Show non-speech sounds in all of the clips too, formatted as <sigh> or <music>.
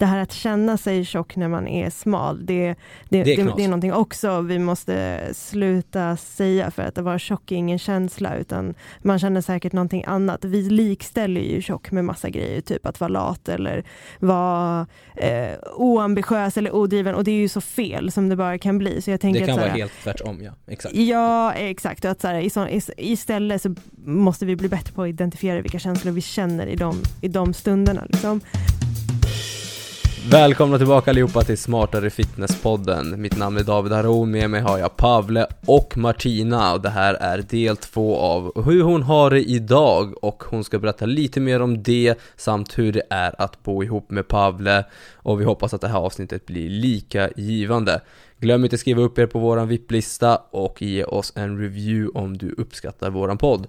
det här att känna sig tjock när man är smal, det, det, det, är, det, det är någonting också vi måste sluta säga för att vara tjock är ingen känsla utan man känner säkert någonting annat. Vi likställer ju tjock med massa grejer, typ att vara lat eller vara eh, oambitiös eller odriven och det är ju så fel som det bara kan bli. Så jag tänker det kan att, vara helt tvärtom ja, exakt. Ja, exakt. Och att så här, i så, i, istället så måste vi bli bättre på att identifiera vilka känslor vi känner i de, i de stunderna. Liksom. Välkomna tillbaka allihopa till Smartare Fitness-podden. Mitt namn är David Haroun, med mig har jag Pavle och Martina och det här är del två av hur hon har det idag och hon ska berätta lite mer om det samt hur det är att bo ihop med Pavle och vi hoppas att det här avsnittet blir lika givande. Glöm inte att skriva upp er på våran VIP-lista och ge oss en review om du uppskattar våran podd.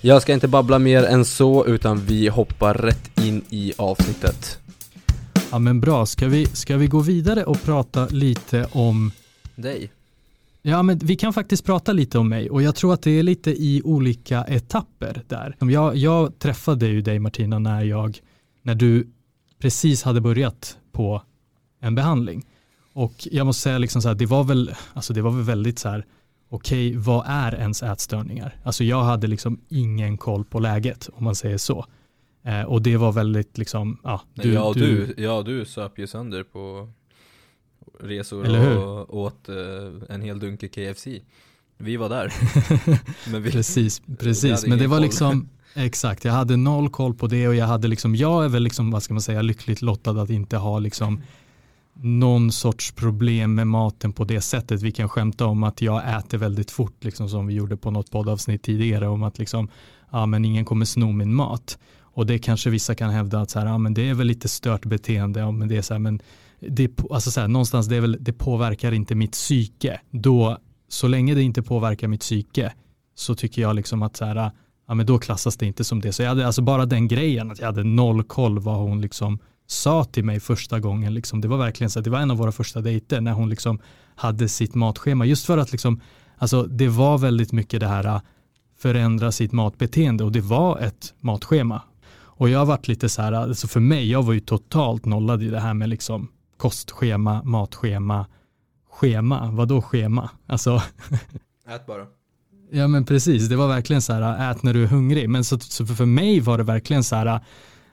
Jag ska inte babbla mer än så utan vi hoppar rätt in i avsnittet. Ja men bra, ska vi, ska vi gå vidare och prata lite om dig? Ja men vi kan faktiskt prata lite om mig och jag tror att det är lite i olika etapper där. Jag, jag träffade ju dig Martina när jag, när du precis hade börjat på en behandling. Och jag måste säga liksom så här, det var väl, alltså det var väl väldigt så här, okej, okay, vad är ens ätstörningar? Alltså jag hade liksom ingen koll på läget om man säger så. Eh, och det var väldigt liksom, ja. Du, ja, du, du, ja, du söp ju sönder på resor och åt eh, en hel dunke KFC. Vi var där. <laughs> Men vi, precis, precis. Men det var koll. liksom, <laughs> exakt, jag hade noll koll på det och jag hade liksom, jag är väl liksom, vad ska man säga, lyckligt lottad att inte ha liksom någon sorts problem med maten på det sättet. Vi kan skämta om att jag äter väldigt fort, liksom som vi gjorde på något poddavsnitt tidigare, om att liksom, ja men ingen kommer sno min mat. Och det kanske vissa kan hävda att så här, ja, men det är väl lite stört beteende, ja, men det är så här, men det, alltså så här, någonstans det, är väl, det påverkar inte mitt psyke. Då, så länge det inte påverkar mitt psyke så tycker jag liksom att så här, ja, men då klassas det inte som det. Så jag hade alltså bara den grejen att jag hade noll koll vad hon liksom sa till mig första gången. Liksom, det var verkligen så att det var en av våra första dejter när hon liksom hade sitt matschema. Just för att liksom, alltså, det var väldigt mycket det här äh, förändra sitt matbeteende och det var ett matschema. Och jag har varit lite så här, alltså för mig, jag var ju totalt nollad i det här med liksom kostschema, matschema, schema, vadå schema? Alltså. <laughs> Ät bara. Ja men precis, det var verkligen så här, ät när du är hungrig. Men så, så för mig var det verkligen så här,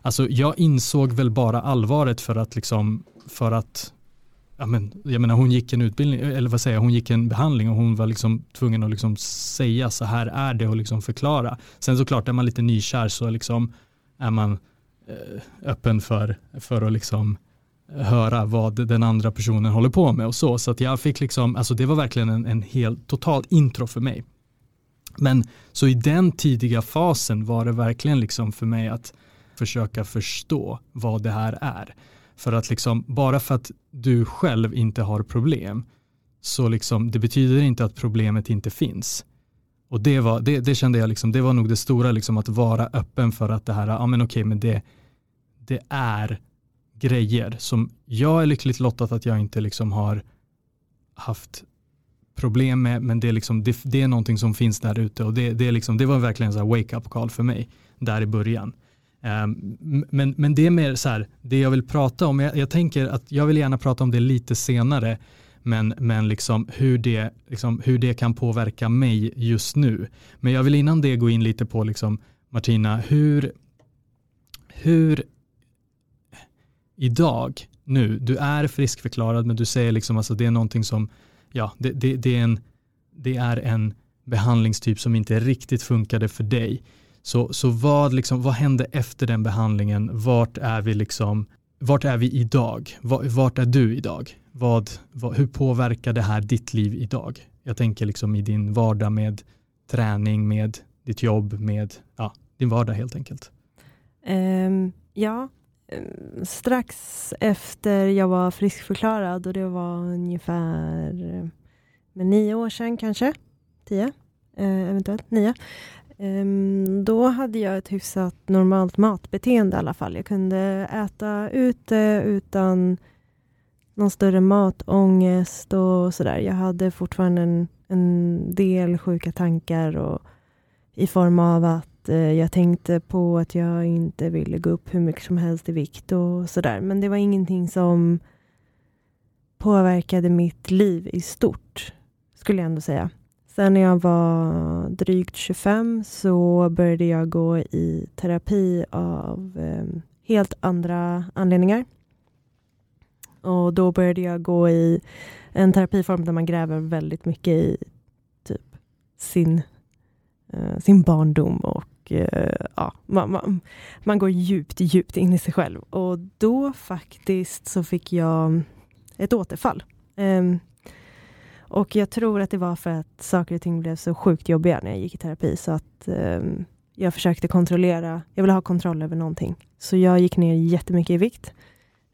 alltså jag insåg väl bara allvaret för att liksom, för att ja, men, jag menar hon gick en utbildning, eller vad säger jag, hon gick en behandling och hon var liksom tvungen att liksom säga så här är det och liksom förklara. Sen såklart är man lite nykär så liksom är man eh, öppen för, för att liksom eh, höra vad den andra personen håller på med och så. Så att jag fick liksom, alltså det var verkligen en, en helt, totalt intro för mig. Men så i den tidiga fasen var det verkligen liksom för mig att försöka förstå vad det här är. För att liksom, bara för att du själv inte har problem, så liksom, det betyder inte att problemet inte finns. Och det, var, det, det kände jag, liksom, det var nog det stora, liksom, att vara öppen för att det här, ja men okej, men det, det är grejer som jag är lyckligt lottad att jag inte liksom har haft problem med, men det är, liksom, det, det är någonting som finns där ute och det, det, är liksom, det var verkligen en wake-up call för mig där i början. Um, men, men det är mer så här, det jag vill prata om, jag, jag, tänker att jag vill gärna prata om det lite senare, men, men liksom hur, det, liksom hur det kan påverka mig just nu. Men jag vill innan det gå in lite på liksom, Martina, hur, hur idag, nu, du är friskförklarad men du säger liksom alltså det är någonting som, ja, det, det, det, är en, det är en behandlingstyp som inte riktigt funkade för dig. Så, så vad, liksom, vad hände efter den behandlingen? Vart är vi, liksom, vart är vi idag? Vart är du idag? Vad, vad, hur påverkar det här ditt liv idag? Jag tänker liksom i din vardag med träning, med ditt jobb, med ja, din vardag helt enkelt. Um, ja, ehm, strax efter jag var friskförklarad och det var ungefär med nio år sedan kanske, tio, eh, eventuellt nio. Um, då hade jag ett hyfsat normalt matbeteende i alla fall. Jag kunde äta ute utan någon större matångest och sådär. Jag hade fortfarande en, en del sjuka tankar och, i form av att eh, jag tänkte på att jag inte ville gå upp hur mycket som helst i vikt och sådär. Men det var ingenting som påverkade mitt liv i stort, skulle jag ändå säga. Sen när jag var drygt 25 så började jag gå i terapi av eh, helt andra anledningar. Och då började jag gå i en terapiform där man gräver väldigt mycket i typ sin, eh, sin barndom och eh, ja, man, man, man, går djupt, djupt in i sig själv. Och då faktiskt så fick jag ett återfall. Um, och jag tror att det var för att saker och ting blev så sjukt jobbiga när jag gick i terapi så att um, jag försökte kontrollera, jag ville ha kontroll över någonting. Så jag gick ner jättemycket i vikt.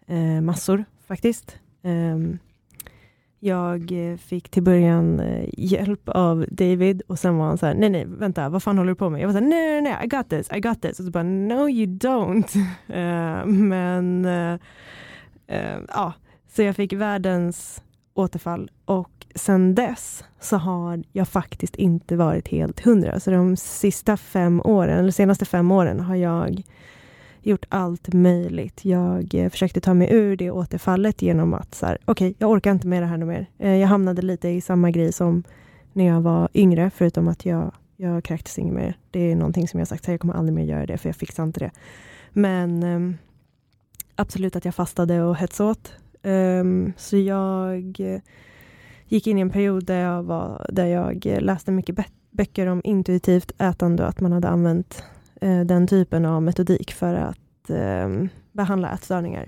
Uh, massor faktiskt. Um, jag fick till början eh, hjälp av David och sen var han så här, nej nej vänta, vad fan håller du på med? Jag var så här, nej nej nej, I got this, I got this. Och så bara, no you don't. Uh, <laughs> men eh, ehm, ja, så jag fick världens återfall och sen dess så har jag faktiskt inte varit helt hundra. Så de sista fem åren, eller senaste fem åren har jag gjort allt möjligt. Jag eh, försökte ta mig ur det återfallet genom att så okej, okay, jag orkar inte med det här nu mer. Eh, jag hamnade lite i samma grej som när jag var yngre, förutom att jag, jag kräktes inget mer. Det är någonting som jag sagt, jag kommer aldrig mer göra det, för jag fixar inte det. Men um, absolut att jag fastade och hetsåt. Um, ehm, så jag eh, gick in i en period där jag, var, där jag läste mycket böcker om intuitivt ätande och att man hade använt Eh, den typen av metodik för att ehm, behandla ätstörningar.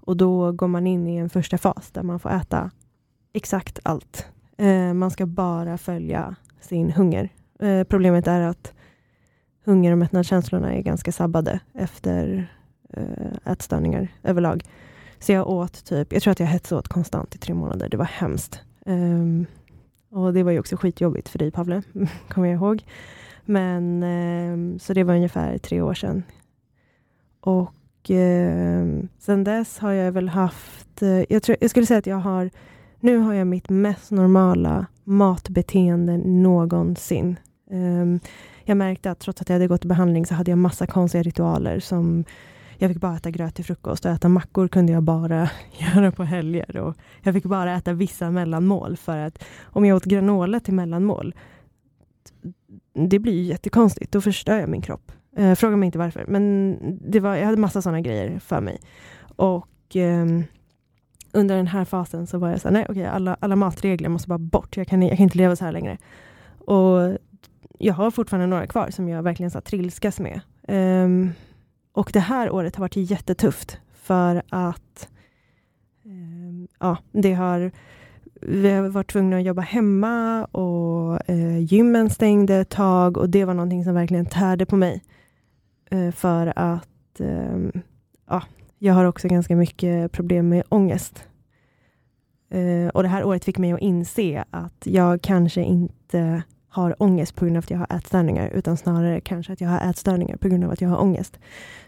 Och då går man in i en första fas där man får äta exakt allt. Eh, man ska bara följa sin hunger. Eh, problemet är att hunger och mättnadskänslorna är ganska sabbade efter ätstörningar överlag. Så jag åt typ, jag tror att jag hetsåt konstant i tre månader. Det var hemskt. Um, och det var ju också skitjobbigt för dig Pavle, <laughs> kommer jag ihåg. Men eh, så det var ungefär tre år sedan. Och eh, sen dess har jag väl haft, eh, jag, tror, jag skulle säga att jag har, nu har jag mitt mest normala matbeteende någonsin. Ehm, jag märkte att trots att jag hade gått i behandling så hade jag massa konstiga ritualer som jag fick bara äta gröt till frukost och äta mackor kunde jag bara <laughs> göra på helger. Och jag fick bara äta vissa mellanmål för att om jag åt granola till mellanmål, det blir ju jättekonstigt. Då förstör jag min kropp. Eh, fråga mig inte varför, men det var, jag hade massa sådana grejer för mig. Och eh, under den här fasen så var jag så här, nej okej, alla, alla matregler måste bara bort. Jag kan, jag kan inte leva så här längre. Och jag har fortfarande några kvar som jag verkligen så trilskas med. Um, och det här året har varit jättetufft för att um, ja, det har vi har varit tvungna att jobba hemma och eh, gymmen stängde ett tag och det var någonting som verkligen tärde på mig. Eh, för att eh, ja, jag har också ganska mycket problem med ångest. Eh, och det här året fick mig att inse att jag kanske inte har ångest på grund av att jag har ätstörningar, utan snarare kanske att jag har ätstörningar på grund av att jag har ångest.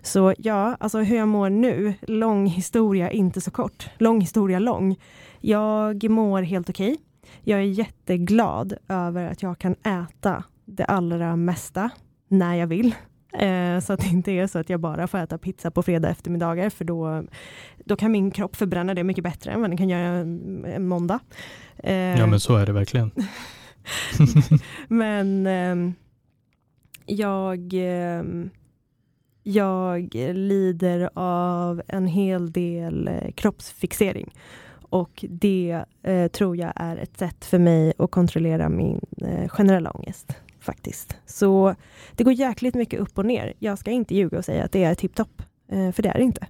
Så ja, alltså hur jag mår nu, lång historia, inte så kort. Lång historia lång. Jag mår helt okej. Okay. Jag är jätteglad över att jag kan äta det allra mesta när jag vill. Eh, så att det inte är så att jag bara får äta pizza på fredag eftermiddagar, för då, då kan min kropp förbränna det mycket bättre än vad den kan göra en, en måndag. Eh, ja men så är det verkligen. <laughs> <laughs> Men eh, jag, eh, jag lider av en hel del eh, kroppsfixering. Och det eh, tror jag är ett sätt för mig att kontrollera min eh, generella ångest. Faktiskt. Så det går jäkligt mycket upp och ner. Jag ska inte ljuga och säga att det är tipptopp. Eh, för det är det inte.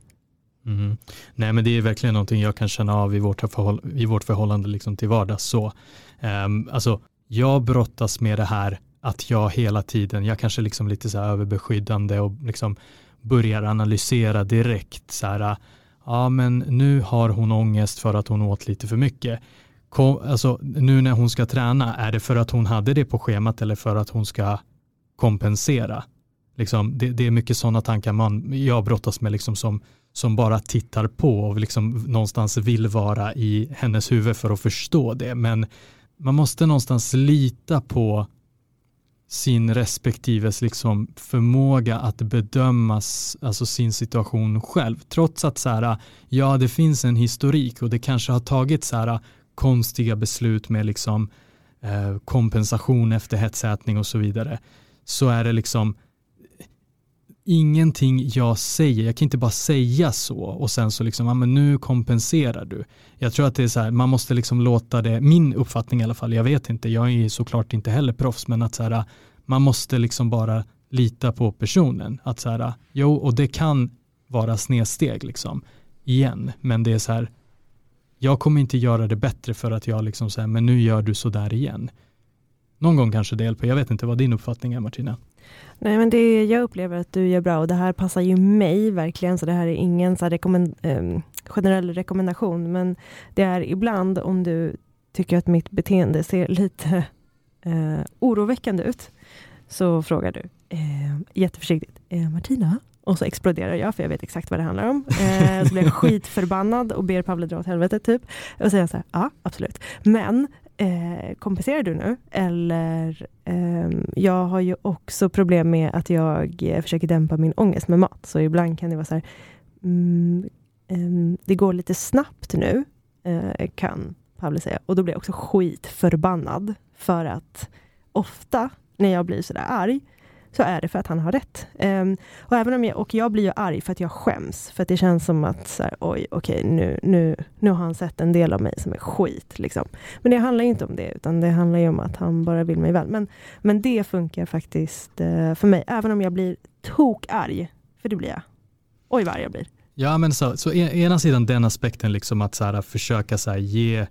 Mm. Nej men det är verkligen någonting jag kan känna av i vårt, förhåll i vårt förhållande liksom till vardags. Så, um, alltså, jag brottas med det här att jag hela tiden, jag kanske liksom lite så här överbeskyddande och liksom börjar analysera direkt så här, ah, ja men nu har hon ångest för att hon åt lite för mycket. Kom, alltså nu när hon ska träna, är det för att hon hade det på schemat eller för att hon ska kompensera? Liksom, det, det är mycket sådana tankar man, jag brottas med liksom som, som bara tittar på och liksom någonstans vill vara i hennes huvud för att förstå det. Men man måste någonstans lita på sin respektives liksom förmåga att bedöma alltså sin situation själv. Trots att så här, ja det finns en historik och det kanske har tagit så här konstiga beslut med liksom eh, kompensation efter hetsätning och så vidare. Så är det liksom ingenting jag säger, jag kan inte bara säga så och sen så liksom, ja men nu kompenserar du. Jag tror att det är så här, man måste liksom låta det, min uppfattning i alla fall, jag vet inte, jag är såklart inte heller proffs, men att så här, man måste liksom bara lita på personen. Att så här, jo, och det kan vara snedsteg liksom, igen, men det är så här, jag kommer inte göra det bättre för att jag liksom säger, men nu gör du så där igen. Någon gång kanske det hjälper, jag vet inte vad din uppfattning är Martina. Nej, men det, jag upplever att du gör bra och det här passar ju mig verkligen, så det här är ingen så rekommend, eh, generell rekommendation, men det är ibland om du tycker att mitt beteende ser lite eh, oroväckande ut, så frågar du eh, jätteförsiktigt, eh, Martina? Och så exploderar jag, för jag vet exakt vad det handlar om. Eh, så blir jag <laughs> skitförbannad och ber Pavle dra åt helvete, typ. Och så säger så här, ja, absolut. Men eh, kompenserar du nu? Eller eh, jag har ju också problem med att jag eh, försöker dämpa min ångest med mat. Så ibland kan det vara så här, mm, eh, det går lite snabbt nu, eh, kan Pavle säga. Och då blir jag också skitförbannad. För att ofta när jag blir sådär arg, så är det för att han har rätt. Um, och, även om jag, och jag blir ju arg för att jag skäms, för att det känns som att så här, oj, okej, nu, nu, nu har han sett en del av mig som är skit. Liksom. Men det handlar inte om det, utan det handlar ju om att han bara vill mig väl. Men, men det funkar faktiskt uh, för mig, även om jag blir tokarg, för det blir jag. Oj vad arg jag blir. Ja, men så, så e-, ena sidan den aspekten, liksom att så här, försöka så här, ge,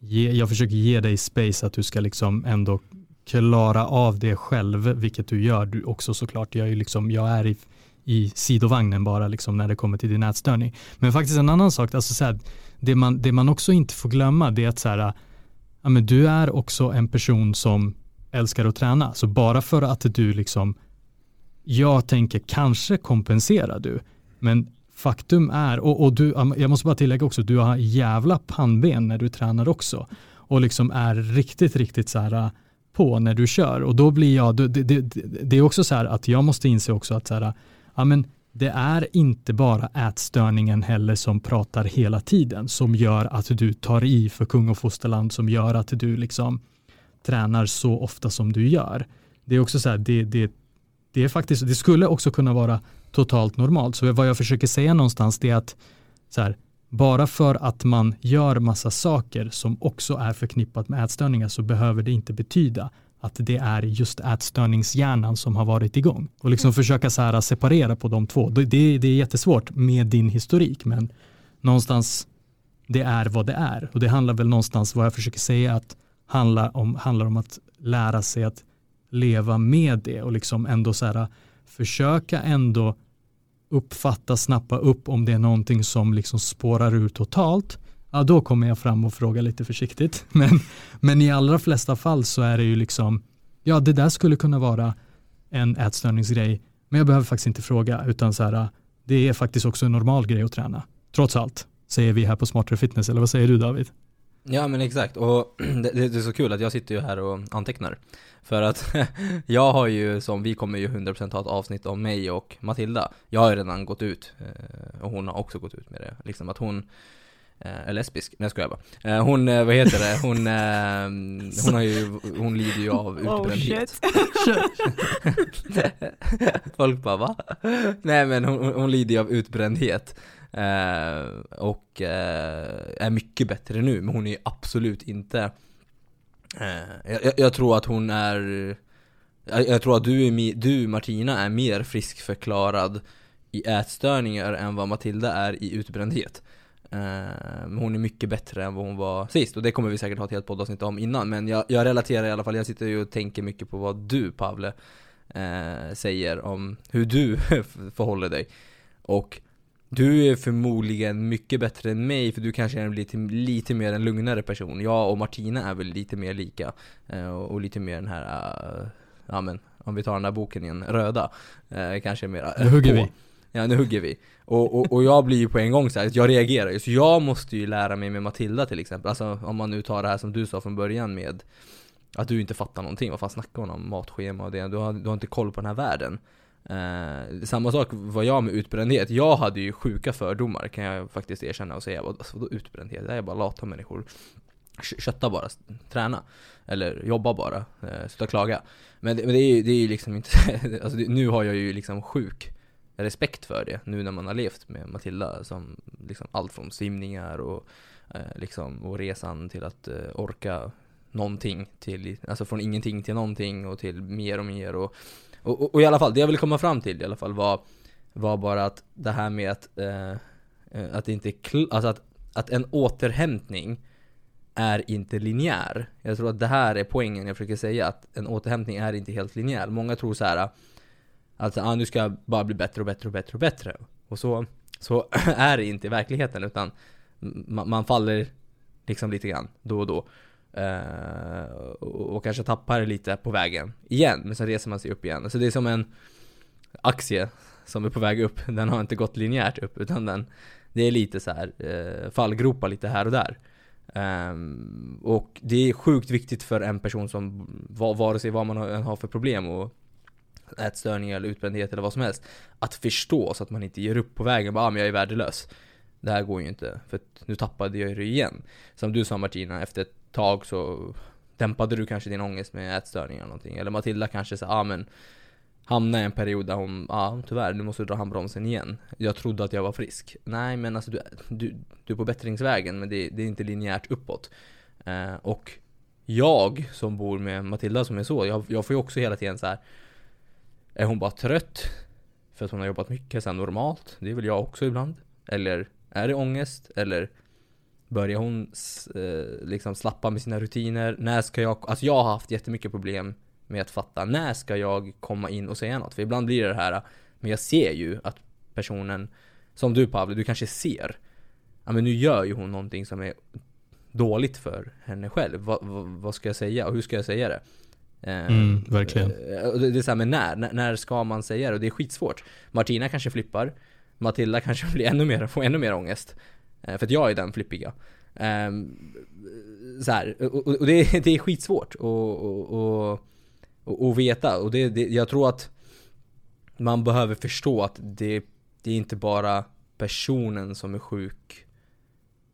ge, jag försöker ge dig space att du ska liksom ändå klara av det själv, vilket du gör du också såklart. Jag är, liksom, jag är i, i sidovagnen bara liksom när det kommer till din ätstörning. Men faktiskt en annan sak, alltså så här, det, man, det man också inte får glömma det är att så här, ja, men du är också en person som älskar att träna. Så bara för att du liksom, jag tänker kanske kompenserar du, men faktum är, och, och du, jag måste bara tillägga också, du har jävla pannben när du tränar också. Och liksom är riktigt, riktigt så här, på när du kör och då blir jag, det, det, det är också så här att jag måste inse också att så här, ja men det är inte bara ätstörningen heller som pratar hela tiden som gör att du tar i för kung och fosterland som gör att du liksom tränar så ofta som du gör. Det är också så här, det, det, det är faktiskt, det skulle också kunna vara totalt normalt. Så vad jag försöker säga någonstans det är att så här, bara för att man gör massa saker som också är förknippat med ätstörningar så behöver det inte betyda att det är just ätstörningshjärnan som har varit igång. Och liksom försöka så här separera på de två. Det, det, det är jättesvårt med din historik men någonstans det är vad det är. Och det handlar väl någonstans vad jag försöker säga att handla om, handlar om att lära sig att leva med det och liksom ändå så här försöka ändå uppfatta, snappa upp om det är någonting som liksom spårar ur totalt, ja då kommer jag fram och frågar lite försiktigt. <laughs> Men, men i allra flesta fall så är det ju liksom, ja det där skulle kunna vara en ätstörningsgrej, men jag behöver faktiskt inte fråga, utan så här, det är faktiskt också en normal grej att träna. Trots allt, säger vi här på Smartare Fitness, eller vad säger du David? Ja men exakt, och <clears throat> det, det, är så kul att jag sitter ju här och antecknar. För att <laughs> jag har ju, som vi kommer ju 100% ha ett avsnitt om mig och Matilda. Jag har ju redan gått ut, eh, och hon har också gått ut med det. Liksom att hon eh, är lesbisk, nej jag bara. Eh, Hon, vad heter det, hon, <laughs> hon har ju, hon lider ju av oh, utbrändhet. oh, <laughs> Folk bara va? Nej men hon, hon lider ju av utbrändhet Eh, och eh, är mycket bättre nu, men hon är absolut inte eh, jag, jag, tror att hon är jag, jag tror att du, är, du Martina är mer friskförklarad i ätstörningar än vad Matilda är i utbrändhet. Eh, men hon är mycket bättre än vad hon var sist och det kommer vi säkert ha ett helt poddavsnitt om innan men jag, jag relaterar i alla fall, jag sitter ju och tänker mycket på vad du Pavle eh, säger om hur du <laughs> förhåller dig. Och du är förmodligen mycket bättre än mig för du kanske är lite, lite mer en lugnare person. Jag och Martina är väl lite mer lika. Uh, och lite mer den här, uh, ja men om vi tar den där boken igen, röda. Uh, kanske mer Nu hugger på. vi. Ja nu hugger vi. Och, och, och jag blir ju på en gång så här, jag reagerar ju. Så jag måste ju lära mig med Matilda till exempel. Alltså om man nu tar det här som du sa från början med att du inte fattar någonting, vad fan snackar hon om? Matschema och det, du har, du har inte koll på den här världen. Eh, samma sak var jag med utbrändhet. Jag hade ju sjuka fördomar kan jag faktiskt erkänna och säga. Alltså, vadå utbrändhet? Det är bara lata människor. Kötta bara, träna. Eller jobba bara, eh, sluta klaga. Men, det, men det är ju det är liksom inte, <laughs> alltså det, nu har jag ju liksom sjuk respekt för det. Nu när man har levt med Matilda som liksom allt från simningar och eh, liksom och resan till att eh, orka någonting till, alltså från ingenting till någonting och till mer och mer och och, och, och, i alla fall, det jag ville komma fram till i alla fall var, var bara att det här med att, eh, eh att det inte alltså att, att en återhämtning är inte linjär. Jag tror att det här är poängen jag försöker säga, att en återhämtning är inte helt linjär. Många tror så här att ah, nu ska jag bara bli bättre och bättre och bättre och bättre. Och så, så <clears throat> är det inte i verkligheten, utan man, man faller liksom lite grann då och då. Uh, och, och, kanske tappar lite på vägen igen, men sen reser man sig upp igen. Så det är som en aktie som är på väg upp, <laughs> den har inte gått linjärt upp utan den Det är lite så här uh, fallgropar lite här och där. Um, och det är sjukt viktigt för en person som, vare sig vad man än har för problem och ätstörningar eller utbrändhet eller vad som helst, att förstå så att man inte ger upp på vägen bara ah, men jag är värdelös. Det här går ju inte, för nu tappade jag det igen. Som du sa Martina, efter ett tag så dämpade du kanske din ångest med ätstörningar eller någonting. Eller Matilda kanske sa, ah, men hamnade i en period där hon, ja ah, tyvärr, nu måste du dra handbromsen igen. Jag trodde att jag var frisk. Nej men alltså du, du, du är på bättringsvägen men det, det är inte linjärt uppåt. Eh, och jag som bor med Matilda som är så, jag, jag får ju också hela tiden så här. Är hon bara trött? För att hon har jobbat mycket sen normalt? Det är väl jag också ibland. Eller är det ångest? Eller Börjar hon eh, liksom slappa med sina rutiner? När ska jag, alltså jag har haft jättemycket problem med att fatta, när ska jag komma in och säga något? För ibland blir det det här, men jag ser ju att personen, som du Pavle, du kanske ser, ja men nu gör ju hon någonting som är dåligt för henne själv. Va, va, vad ska jag säga och hur ska jag säga det? Eh, mm, verkligen. Eh, det är såhär, men när? när? ska man säga det? Och det är skitsvårt. Martina kanske flippar. Matilda kanske <laughs> blir ännu mer, får ännu mer ångest. Eh, för att jag är den flippiga. Ehm, så här, och, och det, <laughs> det, är skitsvårt att veta. Och det, det, jag tror att man behöver förstå att det, det är inte bara personen som är sjuk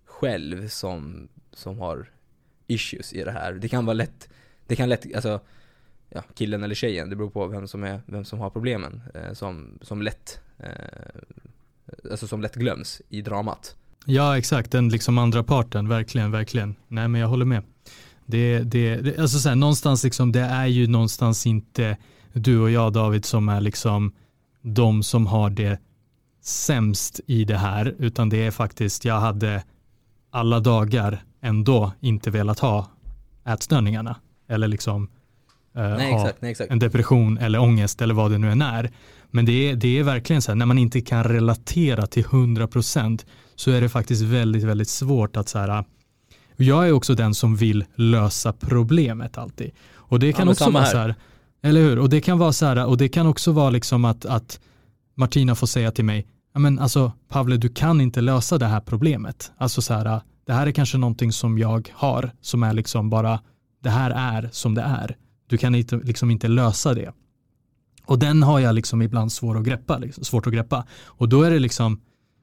själv som, som har issues i det här. Det kan vara lätt, det kan lätt, alltså ja, killen eller tjejen, det beror på vem som, är, vem som har problemen, eh, som, som lätt eh, alltså som lätt glöms i dramat. Ja, exakt. Den liksom andra parten, verkligen, verkligen. Nej, men jag håller med. Det, det, det, alltså så här, någonstans liksom, det är ju någonstans inte du och jag David som är liksom de som har det sämst i det här, utan det är faktiskt, jag hade alla dagar ändå inte velat ha ätstörningarna eller liksom eh, nej, exakt, nej, exakt. en depression eller ångest eller vad det nu än är. Men det är, det är verkligen så här, när man inte kan relatera till 100% så är det faktiskt väldigt, väldigt svårt att så här, jag är också den som vill lösa problemet alltid. Och det kan ja, också vara så här, eller hur? Och det kan vara så här, och det kan också vara liksom att, att Martina får säga till mig, ja men alltså Pavle du kan inte lösa det här problemet. Alltså så här, det här är kanske någonting som jag har, som är liksom bara, det här är som det är. Du kan inte, liksom inte lösa det. Och den har jag liksom ibland svår att greppa, liksom, svårt att greppa. Och då är det liksom,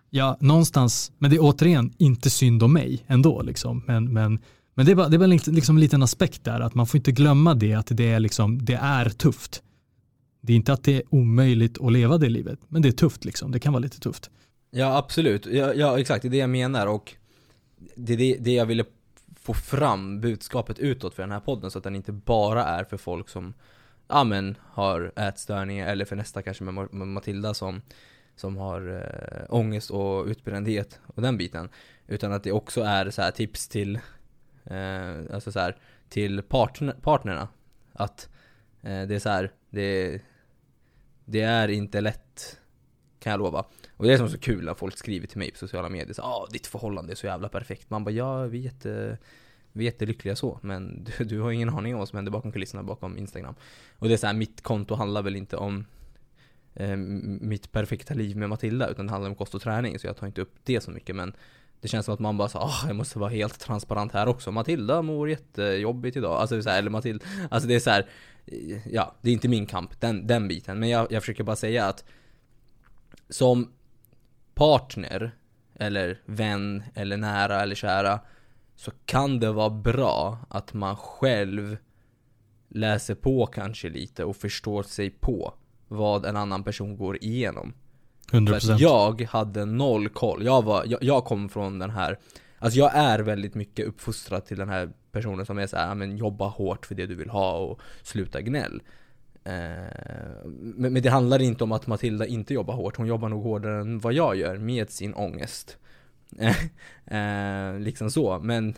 ja, någonstans, men det är återigen inte synd om mig ändå. Liksom. Men, men, men det är bara, det är bara liksom en liten aspekt där, att man får inte glömma det, att det är, liksom, det är tufft. Det är inte att det är omöjligt att leva det livet, men det är tufft liksom. Det kan vara lite tufft. Ja, absolut. Ja, ja exakt, det är det jag menar och det är det, det jag ville få fram budskapet utåt för den här podden så att den inte bara är för folk som ja men har ätstörningar eller för nästa kanske med Matilda som som har eh, ångest och utbrändhet och den biten. Utan att det också är så här tips till, eh, alltså så här, till partner, partnerna. Att eh, det är så här, det, det är inte lätt kan jag lova. Och det är som så kul när folk skriver till mig på sociala medier så ah, ditt förhållande är så jävla perfekt. Man bara ja, vi är jätte, vi är jättelyckliga så, men <laughs> du, du har ingen aning om vad som händer bakom kulisserna bakom Instagram. Och det är så här, mitt konto handlar väl inte om eh, mitt perfekta liv med Matilda, utan det handlar om kost och träning, så jag tar inte upp det så mycket. Men det känns som att man bara så, ah, jag måste vara helt transparent här också. Matilda mår jättejobbigt idag. Alltså så här, eller Matilda, alltså det är så här, ja, det är inte min kamp, den, den biten. Men jag, jag försöker bara säga att som partner, eller vän, eller nära eller kära, så kan det vara bra att man själv läser på kanske lite och förstår sig på vad en annan person går igenom. 100%. För att jag hade noll koll. Jag, var, jag, jag kom från den här Alltså jag är väldigt mycket uppfostrad till den här personen som är såhär, ja men jobba hårt för det du vill ha och sluta gnäll. Eh, men, men det handlar inte om att Matilda inte jobbar hårt, hon jobbar nog hårdare än vad jag gör med sin ångest. <laughs> Eh, liksom så, men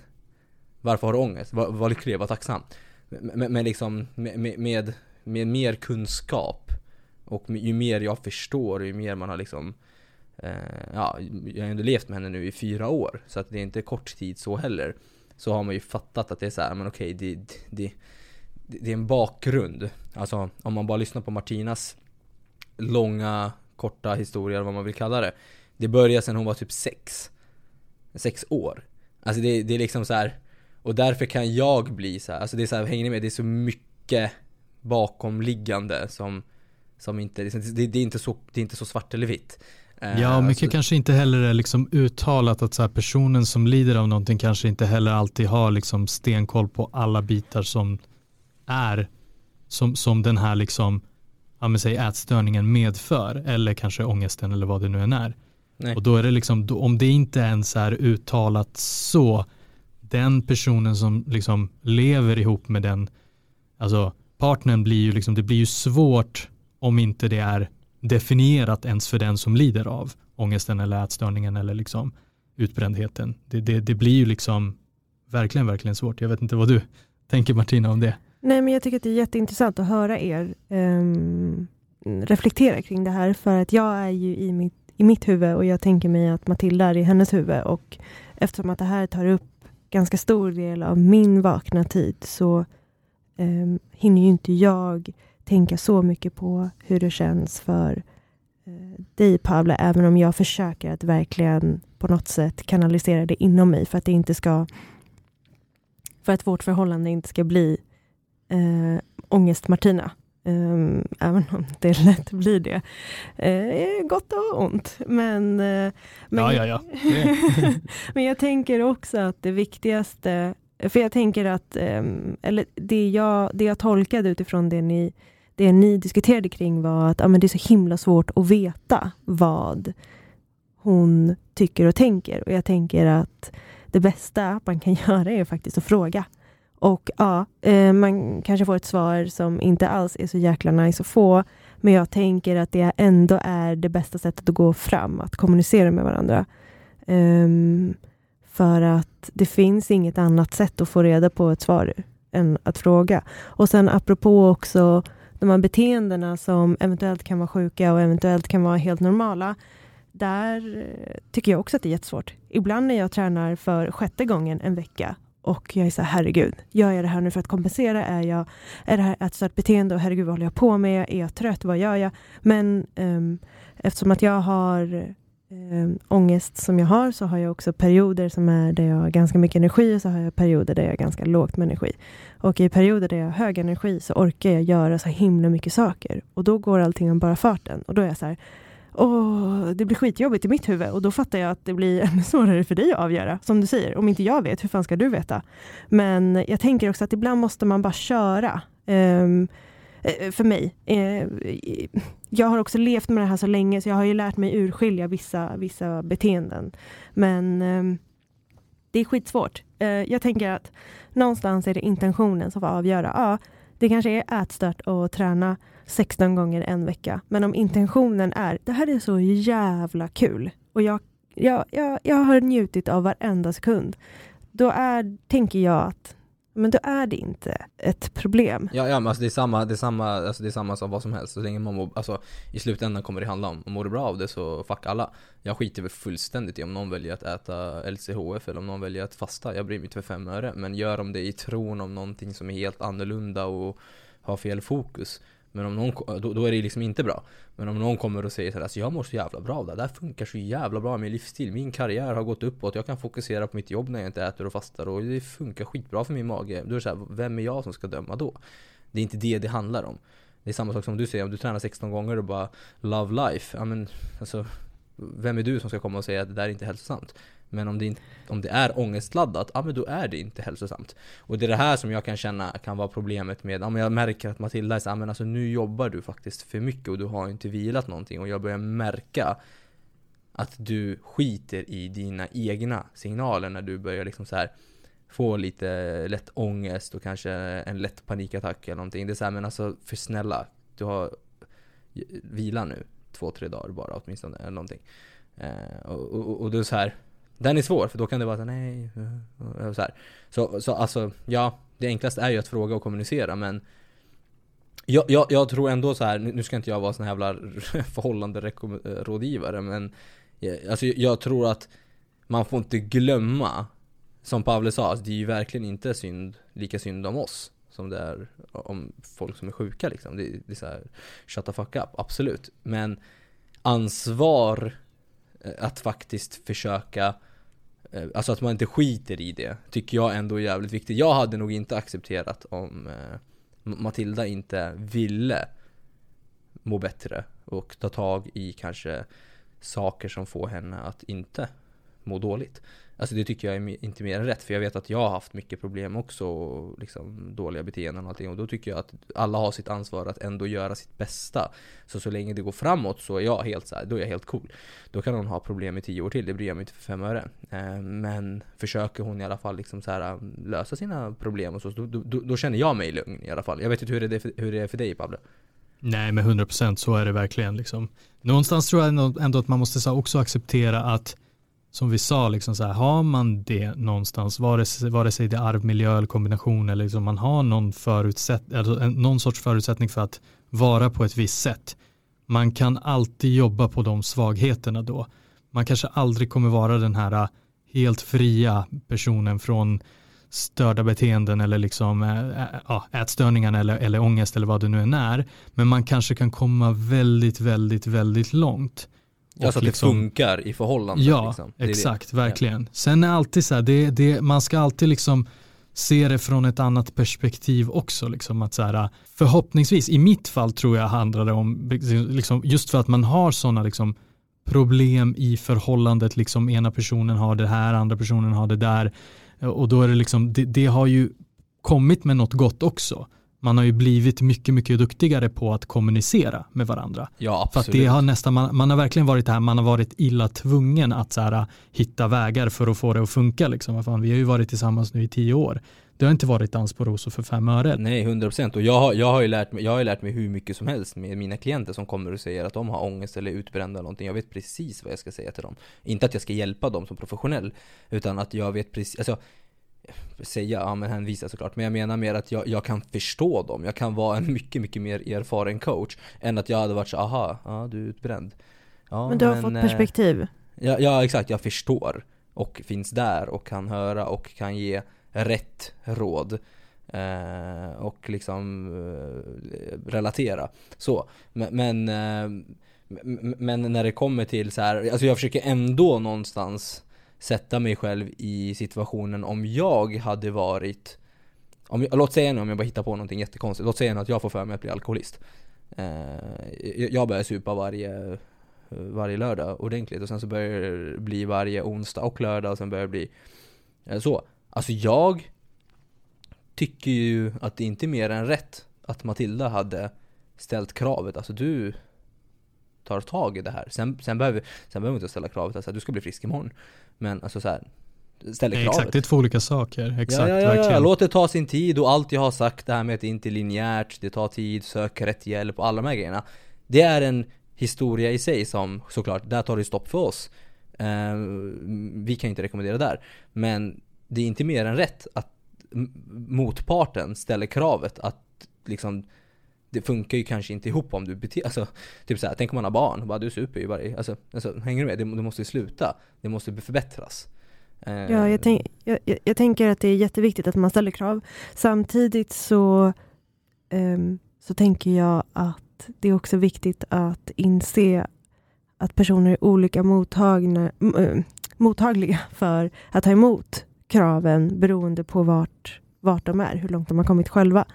varför har du ångest? Var, var lycklig, var tacksam. Men, men liksom med, med, med mer kunskap och ju mer jag förstår, ju mer man har liksom eh, Ja, jag har ändå levt med henne nu i fyra år Så att det är inte kort tid så heller Så har man ju fattat att det är så här, men okej okay, det, det, det är en bakgrund Alltså om man bara lyssnar på Martinas Långa, korta historia, vad man vill kalla det Det började sen hon var typ sex Sex år Alltså det, det är liksom så här, Och därför kan jag bli så här, alltså det är så här, hänger ni med? Det är så mycket bakomliggande som som inte, det, det, är inte så, det är inte så svart eller vitt. Eh, ja, mycket alltså, kanske inte heller är liksom uttalat att så personen som lider av någonting kanske inte heller alltid har liksom stenkoll på alla bitar som är som, som den här liksom, ja men säg ätstörningen medför eller kanske ångesten eller vad det nu än är. Nej. Och då är det liksom, om det inte ens är uttalat så, den personen som liksom lever ihop med den, alltså partnern blir ju liksom, det blir ju svårt om inte det är definierat ens för den som lider av ångesten eller ätstörningen eller liksom utbrändheten. Det, det, det blir ju liksom verkligen, verkligen svårt. Jag vet inte vad du <laughs> tänker Martina om det. Nej, men jag tycker att det är jätteintressant att höra er um, reflektera kring det här, för att jag är ju i mitt, i mitt huvud och jag tänker mig att Matilda är i hennes huvud. Och eftersom att det här tar upp ganska stor del av min vakna tid så um, hinner ju inte jag tänka så mycket på hur det känns för uh, dig Pavle, även om jag försöker att verkligen på något sätt kanalisera det inom mig för att det inte ska för att vårt förhållande inte ska bli eh, ångest-Martina. Um, även om det lätt blir det. Uh, gott och ont. Men, uh, men, ja, ja, ja. <laughs> men jag tänker också att det viktigaste, för jag tänker att, um, eller det jag, det jag tolkade utifrån det ni det ni diskuterade kring var att ja, men det är så himla svårt att veta vad hon tycker och tänker. Och jag tänker att det bästa man kan <laughs> göra är faktiskt att fråga. Och ja, eh, man kanske får ett svar som inte alls är så jäkla nice att få. Men jag tänker att det ändå är det bästa sättet att gå fram, att kommunicera med varandra. Um, för att det finns inget annat sätt att få reda på ett svar än att fråga. Och sen apropå också de här beteendena som eventuellt kan vara sjuka och eventuellt kan vara helt normala. Där tycker jag också att det är jättesvårt. Ibland när jag tränar för sjätte gången en vecka och jag är så här, herregud, gör jag det här nu för att kompensera? Är, jag, är det här ett stört beteende? Och herregud, vad håller jag på med? Är jag trött? Vad gör jag? Men um, eftersom att jag har um, ångest som jag har så har jag också perioder som är där jag har ganska mycket energi och så har jag perioder där jag har ganska lågt med energi. Och i perioder där jag har hög energi så orkar jag göra så himla mycket saker och då går allting om bara farten och då är jag så här Åh, det blir skitjobbigt i mitt huvud och då fattar jag att det blir ännu <laughs> svårare för dig att avgöra. Som du säger, om inte jag vet, hur fan ska du veta? Men jag tänker också att ibland måste man bara köra. Um, för mig. Eh, jag har också levt med det här så länge så jag har ju lärt mig urskilja vissa, vissa beteenden. Men ehm, det är skitsvårt. Eh, jag tänker att någonstans är det intentionen som får avgöra. Ja, det kanske är ätstört att träna 16 gånger en vecka. Men om intentionen är, det här är så jävla kul och jag, jag, jag, jag har njutit av varenda sekund. Då är, tänker jag att men då är det inte ett problem. Ja, ja men alltså det är samma, det är samma, alltså det är samma som vad som helst. Så länge man mår, alltså i slutändan kommer det handla om, mår du bra av det så fuck alla. Jag skiter väl fullständigt i om någon väljer att äta LCHF eller om någon väljer att fasta. Jag bryr mig inte för fem öre. Men gör de det i tron om någonting som är helt annorlunda och har fel fokus. Men om någon, då, då är det liksom inte bra. Men om någon kommer och säger såhär, alltså jag mår så jävla bra av det, det här funkar så jävla bra min livsstil, min karriär har gått uppåt, jag kan fokusera på mitt jobb när jag inte äter och fastar och det funkar skitbra för min mage. Då är det såhär, vem är jag som ska döma då? Det är inte det det handlar om. Det är samma sak som du säger, om du tränar 16 gånger och bara Love life, ja men alltså Vem är du som ska komma och säga att det där är inte hälsosamt? Men om det, inte, om det är ångestladdat, ja men då är det inte hälsosamt. Och det är det här som jag kan känna kan vara problemet med, ja men jag märker att Matilda är såhär, men alltså nu jobbar du faktiskt för mycket och du har inte vilat någonting och jag börjar märka att du skiter i dina egna signaler när du börjar liksom så här få lite lätt ångest och kanske en lätt panikattack eller någonting. Det är såhär, men alltså för snälla, du har vila nu två, tre dagar bara åtminstone eller någonting. Eh, och, och, och då är så här den är svår för då kan det vara så nej, så här. Så, så alltså, ja, det enklaste är ju att fråga och kommunicera men jag, jag, jag tror ändå så här, nu ska inte jag vara sån här jävla <laughs> förhållande rådgivare men Alltså jag tror att man får inte glömma Som Pavle sa, alltså det är ju verkligen inte synd, lika synd om oss Som det är om folk som är sjuka liksom. Det, det är så här, shut the fuck up, absolut. Men ansvar eh, att faktiskt försöka Eh, Eh, alltså att man inte skiter i det, tycker jag ändå är jävligt viktigt. Jag hade nog inte accepterat om eh, Matilda inte ville må bättre och ta tag i kanske saker som får henne att inte må dåligt. Alltså det tycker jag är inte mer än rätt, för jag vet att jag har haft mycket problem också, och liksom dåliga beteenden och allting. Och då tycker jag att alla har sitt ansvar att ändå göra sitt bästa. Så så länge det går framåt så är jag helt så här, då är jag helt cool. Då kan hon ha problem i tio år till, det bryr jag mig inte för fem öre. Eh, men försöker hon i alla fall liksom så här, um, lösa sina problem och så, då, då, då, känner jag mig lugn i alla fall. Jag vet inte hur det är för, hur det är för dig Pablo? Nej, men 100% så är det verkligen. Liksom. Någonstans tror jag ändå att man måste också acceptera att som vi sa, liksom så här, har man det någonstans, vare sig, vare sig det är arvmiljö eller kombination eller liksom man har någon, förutsätt, alltså någon sorts förutsättning för att vara på ett visst sätt, man kan alltid jobba på de svagheterna då. Man kanske aldrig kommer vara den här äh, helt fria personen från störda beteenden eller liksom äh, äh ätstörningarna eller, eller ångest eller vad det nu än är. Men man kanske kan komma väldigt, väldigt, väldigt långt Ja, så att liksom, det funkar i förhållandet. Ja, liksom. exakt, det. verkligen. Sen är alltid så här, det, det, man ska alltid liksom se det från ett annat perspektiv också. Liksom att så här, förhoppningsvis, i mitt fall tror jag handlar det om, liksom, just för att man har sådana liksom, problem i förhållandet, liksom ena personen har det här, andra personen har det där. Och då är det liksom, det, det har ju kommit med något gott också man har ju blivit mycket, mycket duktigare på att kommunicera med varandra. Ja, absolut. För att det har nästan, man, man har verkligen varit här, man har varit illa tvungen att så här, hitta vägar för att få det att funka. Liksom. Fan, vi har ju varit tillsammans nu i tio år. Det har inte varit dans på rosor för fem öre. Nej, 100% och jag har, jag har ju lärt mig, jag har lärt mig hur mycket som helst med mina klienter som kommer och säger att de har ångest eller är utbrända eller någonting. Jag vet precis vad jag ska säga till dem. Inte att jag ska hjälpa dem som professionell, utan att jag vet precis, alltså säga, ja men hänvisa såklart, men jag menar mer att jag, jag kan förstå dem. Jag kan vara en mycket, mycket mer erfaren coach än att jag hade varit så, aha, ja du är utbränd. Ja, men du har men, fått perspektiv? Eh, ja, ja, exakt, jag förstår och finns där och kan höra och kan ge rätt råd. Eh, och liksom eh, relatera. Så, men, men, eh, men när det kommer till så här, alltså jag försöker ändå någonstans sätta mig själv i situationen om jag hade varit om, Låt säga nu om jag bara hittar på någonting jättekonstigt, låt säga nu att jag får för mig att bli alkoholist. Eh, Jag börjar supa varje, eh, varje lördag ordentligt och sen så börjar det bli varje onsdag och lördag och sen börjar det bli eh, så. Alltså jag tycker ju att det inte är mer än rätt att Matilda hade ställt kravet, alltså du tar tag i det här. Sen, sen, behöver, sen behöver vi inte ställa kravet att du ska bli frisk imorgon. Men alltså så här, ställer kravet. Exakt, det är två olika saker. Exakt, ja, ja, ja, ja, låt det ta sin tid och allt jag har sagt, det här med att det inte är linjärt, det tar tid, sök rätt hjälp och alla de här grejerna. Det är en historia i sig som såklart, där tar det stopp för oss. Uh, vi kan inte rekommendera där. Men det är inte mer än rätt att motparten ställer kravet att liksom det funkar ju kanske inte ihop om du beter alltså, typ såhär, tänk om man har barn, bara du super ju bara alltså, alltså hänger du med? Det, det måste ju sluta, det måste förbättras. Eh, ja, jag, tänk, jag, jag, tänker att det är jätteviktigt att man ställer krav. Samtidigt så um, så tänker jag att det är också viktigt att inse att personer är olika mottagna, eh, mottagliga för att ta emot kraven beroende på vart, vart de är, hur långt de har kommit själva.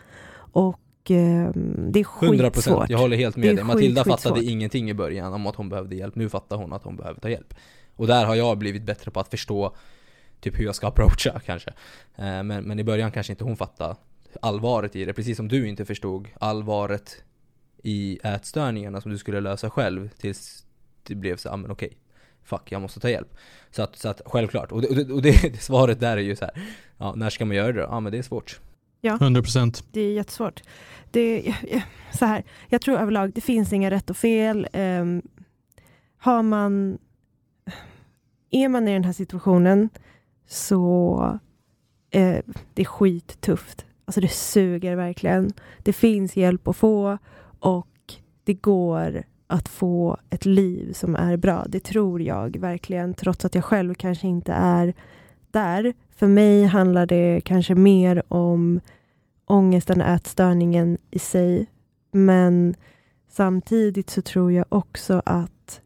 Och eh, det är skitsvårt. 100% jag håller helt med dig. Matilda skit, fattade ingenting i början om att hon behövde hjälp. Nu fattar hon att hon behöver ta hjälp. Och där har jag blivit bättre på att förstå typ hur jag ska <laughs> approacha kanske. Eh, men, men i början kanske inte hon fattade allvaret i det, precis som du inte förstod allvaret i ätstörningarna som du skulle lösa själv tills det blev så, ja men okej, fuck, jag måste ta hjälp. Så att, så att självklart, och det, och det, och det <laughs> svaret där är ju så här, ja när ska man göra det då? Ja men det är svårt. Ja, 100%. Det är jättesvårt. Det, så här, jag tror överlag, det finns inga rätt och fel. Um, har man, är man i den här situationen så eh, det är skittufft. Alltså det suger verkligen. Det finns hjälp att få och det går att få ett liv som är bra. Det tror jag verkligen, trots att jag själv kanske inte är där. För mig handlar det kanske mer om ångesten, ätstörningen i sig. Men samtidigt så tror jag också att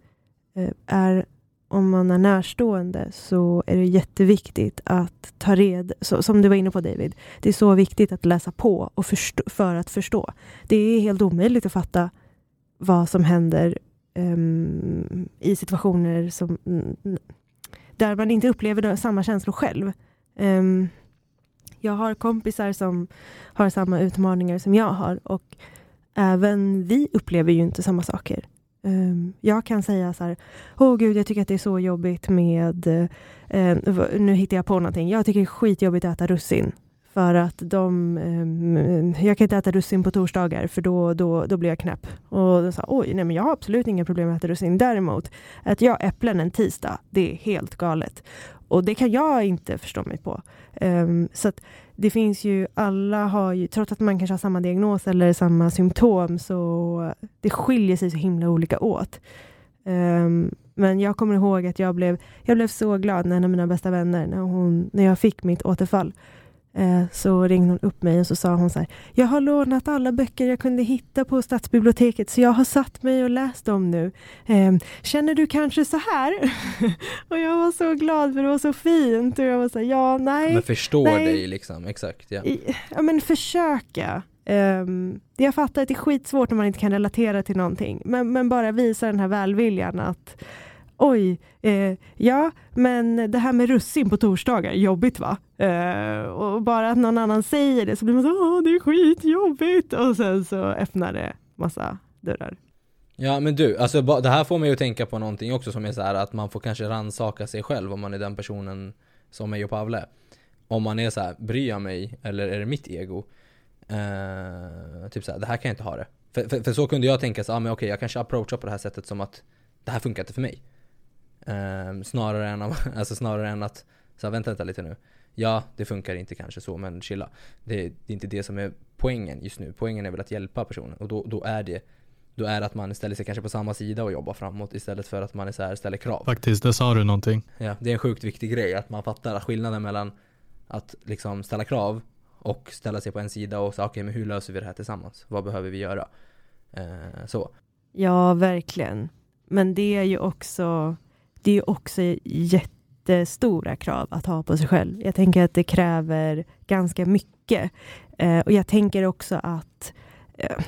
eh, är om man är närstående så är det jätteviktigt att ta reda... som du var inne på David, det är så viktigt att läsa på och förstå, för att förstå. Det är helt omöjligt att fatta vad som händer um, i situationer som, där man inte upplever samma känslor själv. Um, jag har kompisar som har samma utmaningar som jag har och även vi upplever ju inte samma saker. Um, jag kan säga så här, åh oh, gud, jag tycker att det är så jobbigt med, uh, nu hittar jag på någonting, jag tycker det är skitjobbigt att äta russin. För att de, um, jag kan inte äta russin på torsdagar för då, då, då blir jag knäpp. Och de sa, oj, nej men jag har absolut inga problem med att äta russin. Däremot, att jag äpplen en tisdag, det är helt galet. Och det kan jag inte förstå mig på. Um, så att det finns ju, alla har ju, trots att man kanske har samma diagnos eller samma symptom, så det skiljer sig så himla olika åt. Um, men jag kommer ihåg att jag blev, jag blev så glad när en av mina bästa vänner, när, hon, när jag fick mitt återfall, så ringde hon upp mig och så sa hon så här, jag har lånat alla böcker jag kunde hitta på stadsbiblioteket så jag har satt mig och läst dem nu. Ehm, känner du kanske så här? <laughs> och jag var så glad för det var så fint och jag var så här, ja, nej. Men förstår nej. dig liksom, exakt. Ja, ja men försöka. Um, jag fattar att det är skitsvårt när man inte kan relatera till någonting, men, men bara visa den här välviljan att oj, eh, ja, men det här med russin på torsdagar, jobbigt va? Eh, och bara att någon annan säger det så blir man så, åh det är skitjobbigt och sen så öppnar det massa dörrar. Ja men du, alltså det här får mig att tänka på någonting också som är så här att man får kanske ransaka sig själv om man är den personen som mig och Pavle. Om man är så här, bryr jag mig eller är det mitt ego? Eh, typ så här, det här kan jag inte ha det. För, för, för så kunde jag tänka så ah, men okej jag kanske approachar på det här sättet som att det här funkar inte för mig. Um, snarare, än, <laughs> alltså snarare än att, så vänta, vänta lite nu. Ja, det funkar inte kanske så, men chilla. Det, det, är inte det som är poängen just nu. Poängen är väl att hjälpa personen. Och då, då är det då är det att man ställer sig kanske på samma sida och jobbar framåt istället för att man är så här, ställer krav. Faktiskt, där sa du någonting. Ja, det är en sjukt viktig grej att man fattar skillnaden mellan att liksom ställa krav och ställa sig på en sida och säga okej, okay, men hur löser vi det här tillsammans? Vad behöver vi göra? Eh, så. Ja, verkligen. Men det är ju också det är också jättestora krav att ha på sig själv. Jag tänker att det kräver ganska mycket. Eh, och jag tänker också att eh,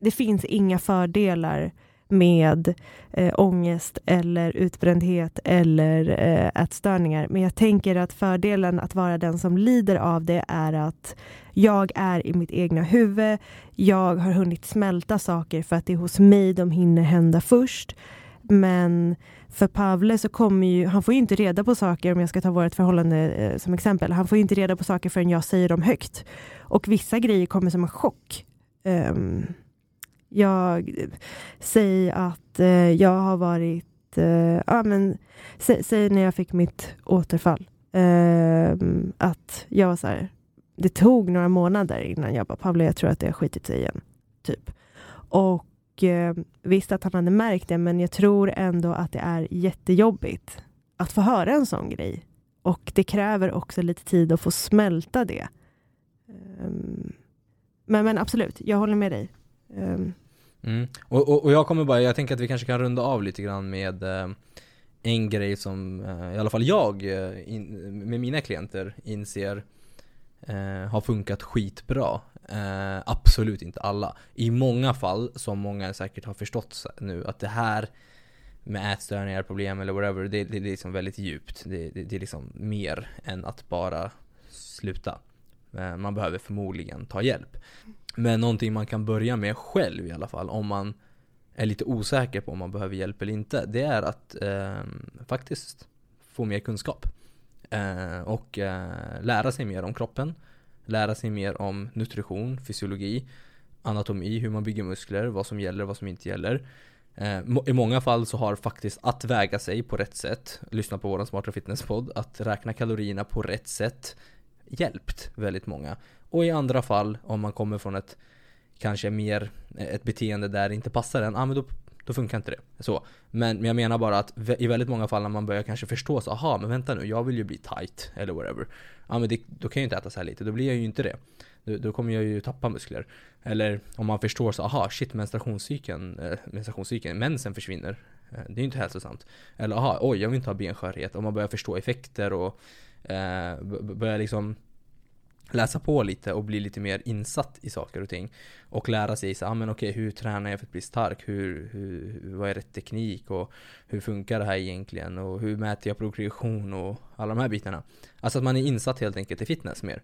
det finns inga fördelar med eh, ångest eller utbrändhet eller eh, ätstörningar. Men jag tänker att fördelen att vara den som lider av det är att jag är i mitt egna huvud. Jag har hunnit smälta saker för att det är hos mig de hinner hända först. Men för Pavle så kommer ju, han får ju inte reda på saker, om jag ska ta vårt förhållande eh, som exempel, han får ju inte reda på saker förrän jag säger dem högt. Och vissa grejer kommer som en chock. Um, jag säger att eh, jag har varit, eh, ja men sä, säg när jag fick mitt återfall, ehm, att jag var så här, det tog några månader innan jag bara, Pavle jag tror att det har skitit sig igen. Typ. Och eh, visst att han hade märkt det, men jag tror ändå att det är jättejobbigt att få höra en sån grej. Och det kräver också lite tid att få smälta det. Um, men, men absolut, jag håller med dig. Um. Mm. Och, och, och, jag kommer bara, jag tänker att vi kanske kan runda av lite grann med eh, en grej som eh, i alla fall jag eh, in, med mina klienter inser eh, har funkat skitbra. Eh, absolut inte alla. I många fall, som många säkert har förstått nu, att det här med ätstörningar, problem eller whatever, det, det, det är liksom väldigt djupt. Det, det, det, är liksom mer än att bara sluta. Eh, man behöver förmodligen ta hjälp. Men någonting man kan börja med själv i alla fall, om man är lite osäker på om man behöver hjälp eller inte, det är att eh, faktiskt få mer kunskap. Eh, och eh, lära sig mer om kroppen, lära sig mer om nutrition, fysiologi, anatomi, hur man bygger muskler, vad som gäller, vad som inte gäller. Eh, I många fall så har faktiskt att väga sig på rätt sätt, lyssna på våran smarta fitnesspodd, att räkna kalorierna på rätt sätt hjälpt väldigt många. Och i andra fall, om man kommer från ett kanske mer eh, ett beteende där det inte passar en, ah, men då, då funkar inte det. Så. Men, men jag menar bara att i väldigt många fall när man börjar kanske förstå så, aha men vänta nu, jag vill ju bli tight eller whatever. Ja men det, då kan jag ju inte äta så här lite, då blir jag ju inte det. Då, då, kommer jag ju tappa muskler. Eller om man förstår så, aha shit menstruationscykeln, eh, menstruationscykeln, mensen försvinner. Eh, det är ju inte hälsosamt. Eller aha, oj jag vill inte ha benskörhet. Om man börjar förstå effekter och eh, börjar liksom läsa på lite och bli lite mer insatt i saker och ting. Och lära sig så, ah, men okej, hur tränar jag för att bli stark? Hur, hur, vad är rätt teknik? Och hur funkar det här egentligen? Och hur mäter jag progression? Och alla de här bitarna. Alltså att man är insatt helt enkelt i fitness mer.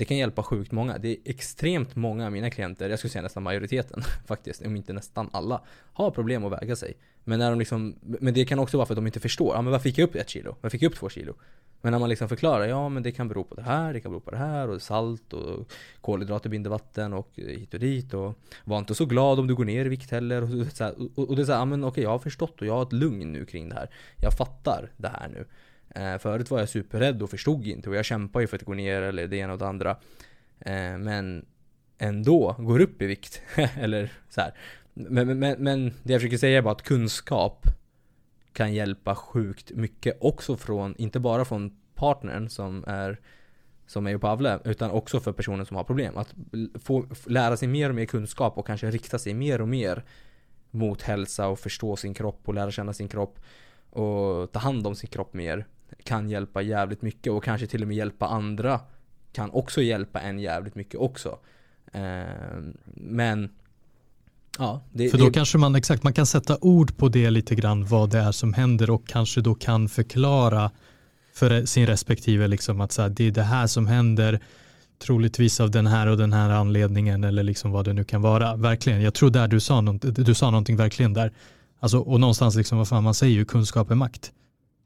Det kan hjälpa sjukt många. Det är extremt många av mina klienter, jag skulle säga nästan majoriteten <laughs> faktiskt, om inte nästan alla, har problem att väga sig. Men när de liksom, men det kan också vara för att de inte förstår. Ja men varför fick jag upp ett kilo? Varför fick jag upp två kilo? Men när man liksom förklarar, ja men det kan bero på det här, det kan bero på det här och salt och kolhydrater binder vatten och hit och dit och var inte så glad om du går ner i vikt heller. Och, så här, och, och det är såhär, ja men okej jag har förstått och jag har ett lugn nu kring det här. Jag fattar det här nu. Eh, förut var jag superrädd och förstod inte och jag kämpade ju för att gå ner eller det ena och det andra. Eh, men ändå går upp i vikt. <laughs> eller så här. Men, men, men det jag försöker säga är bara att kunskap kan hjälpa sjukt mycket också från, inte bara från partnern som är som är på Pavle, utan också för personer som har problem. Att få lära sig mer och mer kunskap och kanske rikta sig mer och mer mot hälsa och förstå sin kropp och lära känna sin kropp och ta hand om sin kropp mer kan hjälpa jävligt mycket och kanske till och med hjälpa andra kan också hjälpa en jävligt mycket också. Eh, men Ja, det, För då det... kanske man exakt, man kan sätta ord på det lite grann vad det är som händer och kanske då kan förklara för sin respektive liksom att så här, det är det här som händer troligtvis av den här och den här anledningen eller liksom vad det nu kan vara. Verkligen, jag tror där du sa, något, du sa någonting verkligen där. Alltså, och någonstans liksom, vad fan man säger ju, kunskap är makt.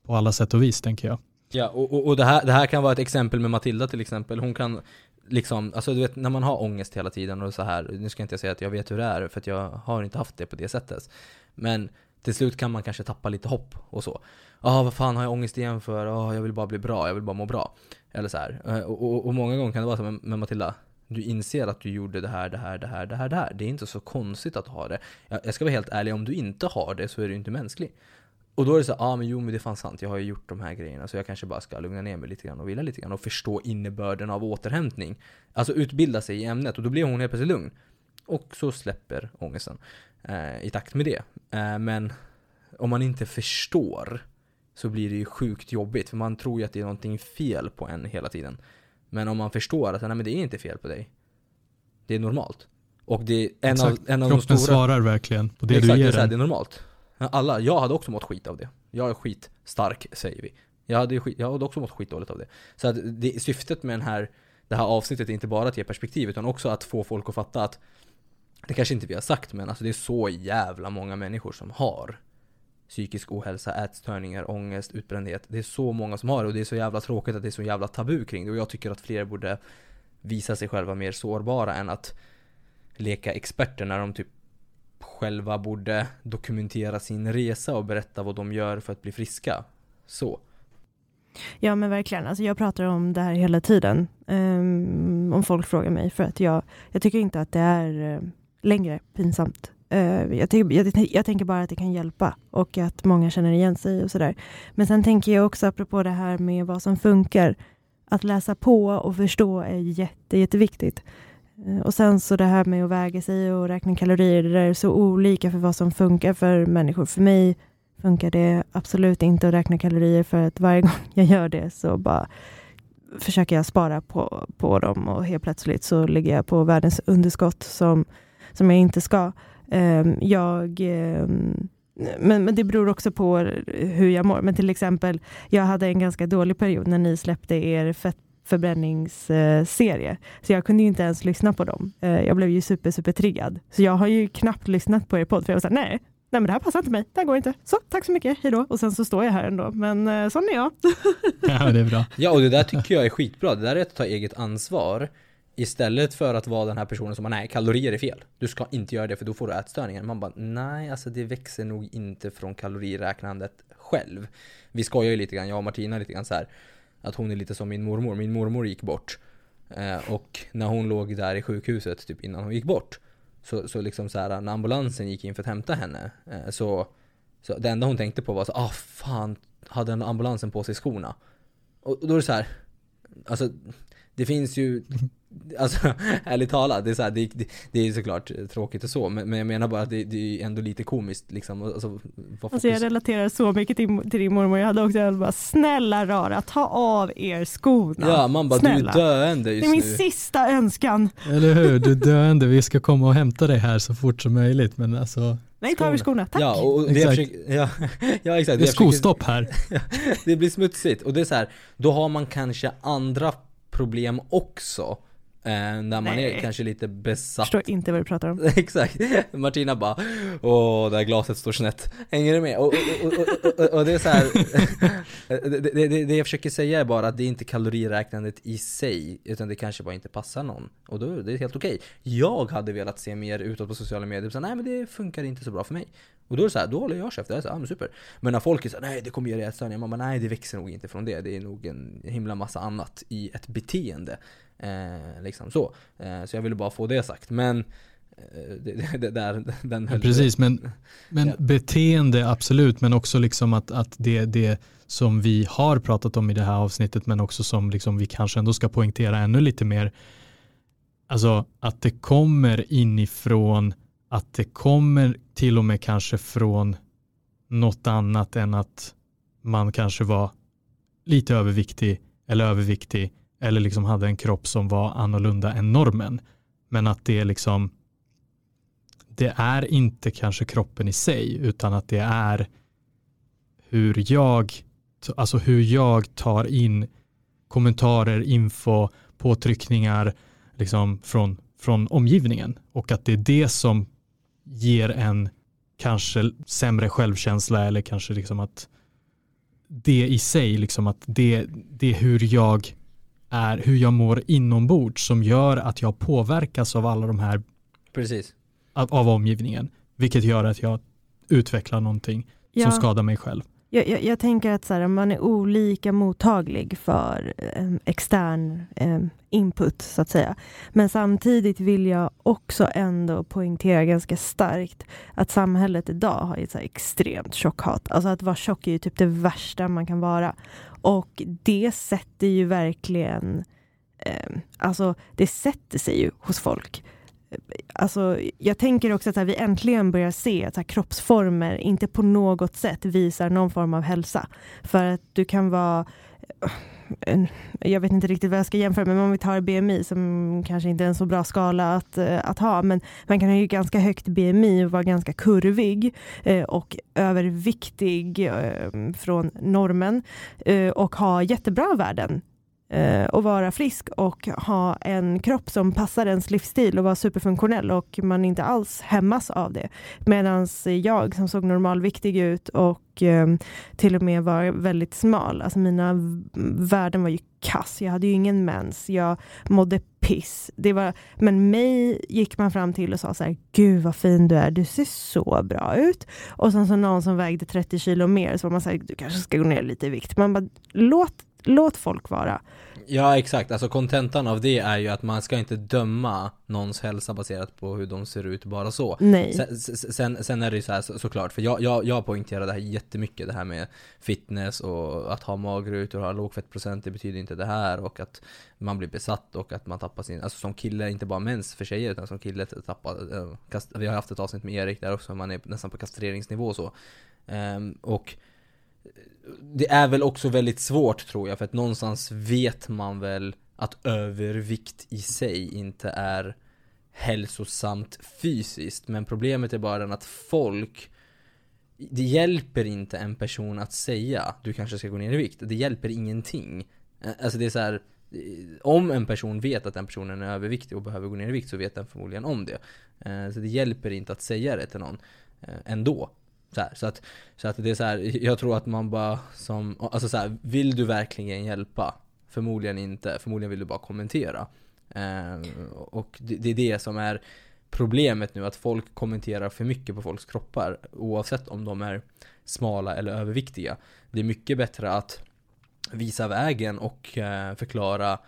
På alla sätt och vis tänker jag. Ja, och, och, och det, här, det här kan vara ett exempel med Matilda till exempel. Hon kan liksom, alltså du vet när man har ångest hela tiden och så här. nu ska jag inte säga att jag vet hur det är för att jag har inte haft det på det sättet. Men till slut kan man kanske tappa lite hopp och så. Ja, ah, vad fan har jag ångest igen för? Ah, jag vill bara bli bra, jag vill bara må bra. Eller så här. Eh, och, och, och många gånger kan det vara så med, med Matilda, du inser att du gjorde det här, det här, det här, det här, det här. Det är inte så konstigt att ha det. Jag, jag ska vara helt ärlig, om du inte har det så är du inte mänsklig. Och då är det så ja ah, men jo men det är fan sant, jag har ju gjort de här grejerna så jag kanske bara ska lugna ner mig lite grann och vila lite grann och förstå innebörden av återhämtning. Alltså utbilda sig i ämnet och då blir hon helt plötsligt lugn. Och så släpper ångesten eh, i takt med det. Eh, men om man inte förstår så blir det ju sjukt jobbigt för man tror ju att det är någonting fel på en hela tiden. Men om man förstår att nej men det är inte fel på dig. Det är normalt. Och det är en Exakt. av, en av Kroppen de stora... svarar verkligen på det Exakt, du ger det, är, det är normalt. Alla, jag hade också mått skit av det. Jag är skitstark, säger vi. Jag hade, skit, jag hade också mått skitdåligt av det. Så att det, syftet med den här, det här avsnittet är inte bara att ge perspektiv, utan också att få folk att fatta att det kanske inte vi har sagt, men alltså det är så jävla många människor som har psykisk ohälsa, ätstörningar, ångest, utbrändhet. Det är så många som har det och det är så jävla tråkigt att det är så jävla tabu kring det och jag tycker att fler borde visa sig själva mer sårbara än att leka experter när de typ själva borde dokumentera sin resa och berätta vad de gör för att bli friska. Så. Ja men verkligen, alltså jag pratar om det här hela tiden. Um, om folk frågar mig för att jag, jag tycker inte att det är uh, längre pinsamt. Uh, jag, tycker, jag, jag, tänker bara att det kan hjälpa och att många känner igen sig och sådär. Men sen tänker jag också apropå det här med vad som funkar. Att läsa på och förstå är jätte, jätteviktigt. Eh, och sen så det här med att väga sig och räkna kalorier, det där är så olika för vad som funkar för människor. För mig funkar det absolut inte att räkna kalorier för att varje <laughs> gång jag gör det så bara försöker jag spara på, på dem och helt plötsligt så ligger jag på världens underskott som, som jag inte ska. Ehm, jag ehm, men, men det beror också på hur jag mår. Men till exempel, jag hade en ganska dålig period när ni släppte er fett fettförbränningsserie. Så jag kunde inte ens lyssna på dem. Eh, jag blev ju super, super triggad. Så jag har ju knappt lyssnat på er podd, för jag var såhär, nej, nej men det här passar inte mig, det här går inte. Så tack så mycket, hejdå. Och sen så står jag här ändå, men eh, sån är jag. <laughs> ja, det är bra. Ja, och det där tycker jag är skitbra. Det där är att ta eget ansvar. Istället för att vara den här personen som bara, nej, kalorier är fel. Du ska inte göra det för då får du ätstörningar. Man bara, nej, alltså det växer nog inte från kaloriräknandet själv. Vi skojar ju lite grann, jag och Martina lite grann så här, att hon är lite som min mormor. Min mormor gick bort. Eh, och när hon låg där i sjukhuset, typ innan hon gick bort, så, så liksom så här, när ambulansen gick in för att hämta henne, eh, så, så det enda hon tänkte på var så ah fan, hade den ambulansen på sig skorna? Och, och då är det så här, alltså det finns ju <laughs> Alltså <laughs> ärligt talat, det är, så här, det, det, det är såklart tråkigt och så men, men jag menar bara att det, det är ändå lite komiskt liksom. Alltså, alltså jag relaterar så mycket till, till din mormor, jag hade också jag bara snälla rara, ta av er skorna. Ja man bara snälla. du är döende just. Det är min nu. sista önskan. Eller hur, du är <laughs> döende, vi ska komma och hämta dig här så fort som möjligt men alltså Nej, ta av er skorna, tack! Ja, och det exakt. Försöker, <laughs> ja, ja, exakt. Det är skostopp här. det blir smutsigt och det är så här, då har man kanske andra problem också när man Nej. är kanske lite besatt. Förstår inte vad du pratar om. <laughs> Exakt. Martina bara, åh, det här glaset står snett. Hänger du med? Och, och, och, och det är så här, <laughs> det, det, det, det, jag försöker säga är bara att det är inte kaloriräknandet i sig, utan det kanske bara inte passar någon. Och då är det helt okej. Jag hade velat se mer utåt på sociala medier, så nej men det funkar inte så bra för mig. Och då är det så här, då håller jag käft. Det är så här, ah, men super. Men när folk är så här, nej det kommer ge dig ätstörningar. Man bara, nej det växer nog inte från det. Det är nog en himla massa annat i ett beteende. Eh, liksom så. Eh, så jag ville bara få det sagt. Men eh, det, <laughs> det, där, den höll Precis, men, men ja. beteende absolut, men också liksom att, att det, det som vi har pratat om i det här avsnittet, men också som liksom vi kanske ändå ska poängtera ännu lite mer, alltså att det kommer inifrån, att det kommer till och med kanske från något annat än att man kanske var lite överviktig eller överviktig eller liksom hade en kropp som var annorlunda än normen. Men att det liksom det är inte kanske kroppen i sig utan att det är hur jag, alltså hur jag tar in kommentarer, info, påtryckningar liksom från, från omgivningen och att det är det som ger en kanske sämre självkänsla eller kanske liksom att det i sig, liksom att det, det är hur jag är hur jag mår inombords som gör att jag påverkas av alla de här Precis. Av, av omgivningen. Vilket gör att jag utvecklar någonting ja. som skadar mig själv. Jag, jag, jag, tänker att så här, man är olika mottaglig för eh, extern eh, input, så att säga. Men samtidigt vill jag också ändå poängtera ganska starkt att samhället idag har ett så extremt tjockhat. Alltså att vara tjock är ju typ det värsta man kan vara. Och det sätter ju verkligen, eh, alltså det sätter sig ju hos folk. Alltså, jag tänker också att vi äntligen börjar se att här, kroppsformer inte på något sätt visar någon form av hälsa. För att du kan vara eh, jag vet inte riktigt vad jag ska jämföra med, men om vi tar BMI som kanske inte är en så bra skala att, eh, att ha, men man kan ha ju ganska högt BMI och vara ganska kurvig eh, och överviktig från normen och ha jättebra värden Eh, och vara frisk och ha en kropp som passar ens livsstil och vara superfunktionell och man inte alls hämmas av det. Medan jag som såg normalviktig ut och eh, till och med var väldigt smal, alltså mina värden var ju kass. Jag hade ju ingen mens, jag mådde piss. Det var, men mig gick man fram till och sa så här, gud vad fin du är, du ser så bra ut. Och sen så någon som vägde 30 kilo mer så var man så här, du kanske ska gå ner lite i vikt. Man bara, låt låt folk vara. Ja exakt, alltså kontentan av det är ju att man ska inte döma någons hälsa baserat på hur de ser ut bara så. Nej. Sen, sen, sen är det ju så här så, såklart, för jag, jag, jag poängterar det här jättemycket, det här med fitness och att ha magrutor och ha lågfettprocent, det betyder inte det här och att man blir besatt och att man tappar sin, alltså som kille, inte bara mens för tjejer utan som kille tappar, äh, kast, vi har haft ett avsnitt med Erik där också, man är nästan på kastreringsnivå och så. Um, och det är väl också väldigt svårt tror jag, för att någonstans vet man väl att övervikt i sig inte är hälsosamt fysiskt. Men problemet är bara den att folk det hjälper inte en person att säga du kanske ska gå ner i vikt. Det hjälper ingenting. Alltså det är så här, eh, om en person vet att den personen är överviktig och behöver gå ner i vikt så vet den förmodligen om det. Eh, så det hjälper inte att säga det till någon eh, ändå. Så, här, så, att, så att det är så här, <laughs> jag tror att man bara som, alltså så här, vill du verkligen hjälpa? Förmodligen inte, förmodligen vill du bara kommentera. Eh, och det, det, är det som är problemet nu, att folk kommenterar för mycket på folks kroppar oavsett om de är smala eller överviktiga. Det är mycket bättre att visa vägen och eh, förklara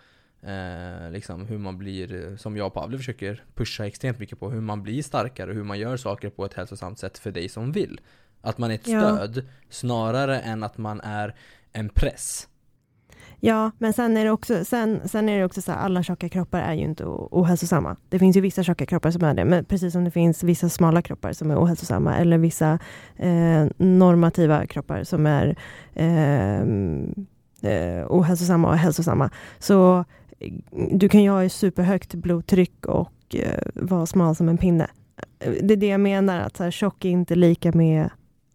Eh, liksom hur man blir, som jag och Pavle försöker pusha extremt mycket på, hur man blir starkare, hur man gör saker på ett hälsosamt sätt för dig som vill. Att man är ett stöd, ja. snarare än att man är en press. Ja, men sen är det också, sen, sen är det också så här, alla tjocka kroppar är ju inte ohälsosamma. Det finns ju vissa tjocka kroppar som är det, men precis som det finns vissa smala kroppar som är ohälsosamma, eller vissa eh, normativa kroppar som är eh, eh, ohälsosamma och hälsosamma. Så du kan ju ha superhögt blodtryck och eh, vara smal som en pinne. Det är det jag menar, att så här, tjock är inte lika med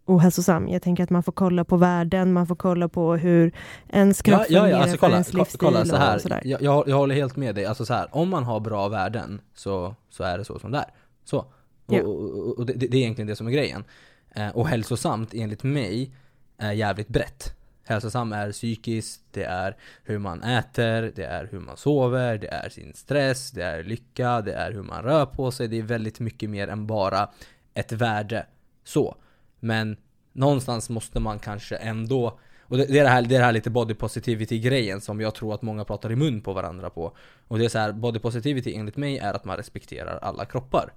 ohälsosam. Jag tänker att man får kolla på värden, man får kolla på hur ens kropp ja, ja, ja, alltså, kolla, ens livsstil kolla, så här. och sådär. Jag, jag, jag håller helt med dig. Alltså så här, om man har bra värden så, så är det så som det är. Så. Och, ja. och, och det, det, är egentligen det som är grejen. Eh, och hälsosamt enligt mig är jävligt brett. Hälsosam är psykiskt, det är hur man äter, det är hur man sover, det är sin stress, det är lycka, det är hur man rör på sig. Det är väldigt mycket mer än bara ett värde. Så. Men någonstans måste man kanske ändå och det, det, är det, här, det är det här lite body positivity grejen som jag tror att många pratar i mun på varandra på. Och det är så här, body positivity enligt mig är att man respekterar alla kroppar.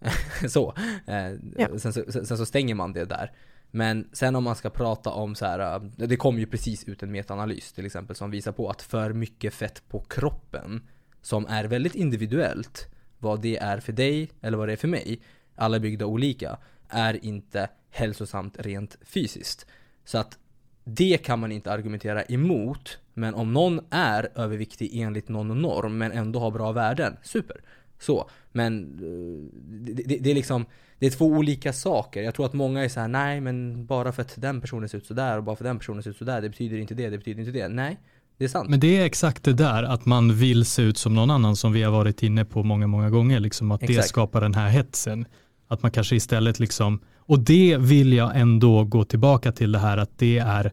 <laughs> så. Eh, ja. sen, sen, sen, så stänger man det där. Men sen om man ska prata om så här, äh, det kom ju precis ut en metaanalys till exempel som visar på att för mycket fett på kroppen, som är väldigt individuellt, vad det är för dig eller vad det är för mig, alla är byggda olika, är inte hälsosamt rent fysiskt. Så att det kan man inte argumentera emot, men om någon är överviktig enligt någon norm men ändå har bra värden, super. Så, men äh, det, det, det är liksom det är två olika saker. Jag tror att många är så här: nej men bara för att den personen ser ut sådär och bara för den personen ser ut sådär, det betyder inte det, det betyder inte det. Nej, det är sant. Men det är exakt det där, att man vill se ut som någon annan som vi har varit inne på många, många gånger, liksom att exakt. det skapar den här hetsen. Att man kanske istället liksom, och det vill jag ändå gå tillbaka till det här att det är,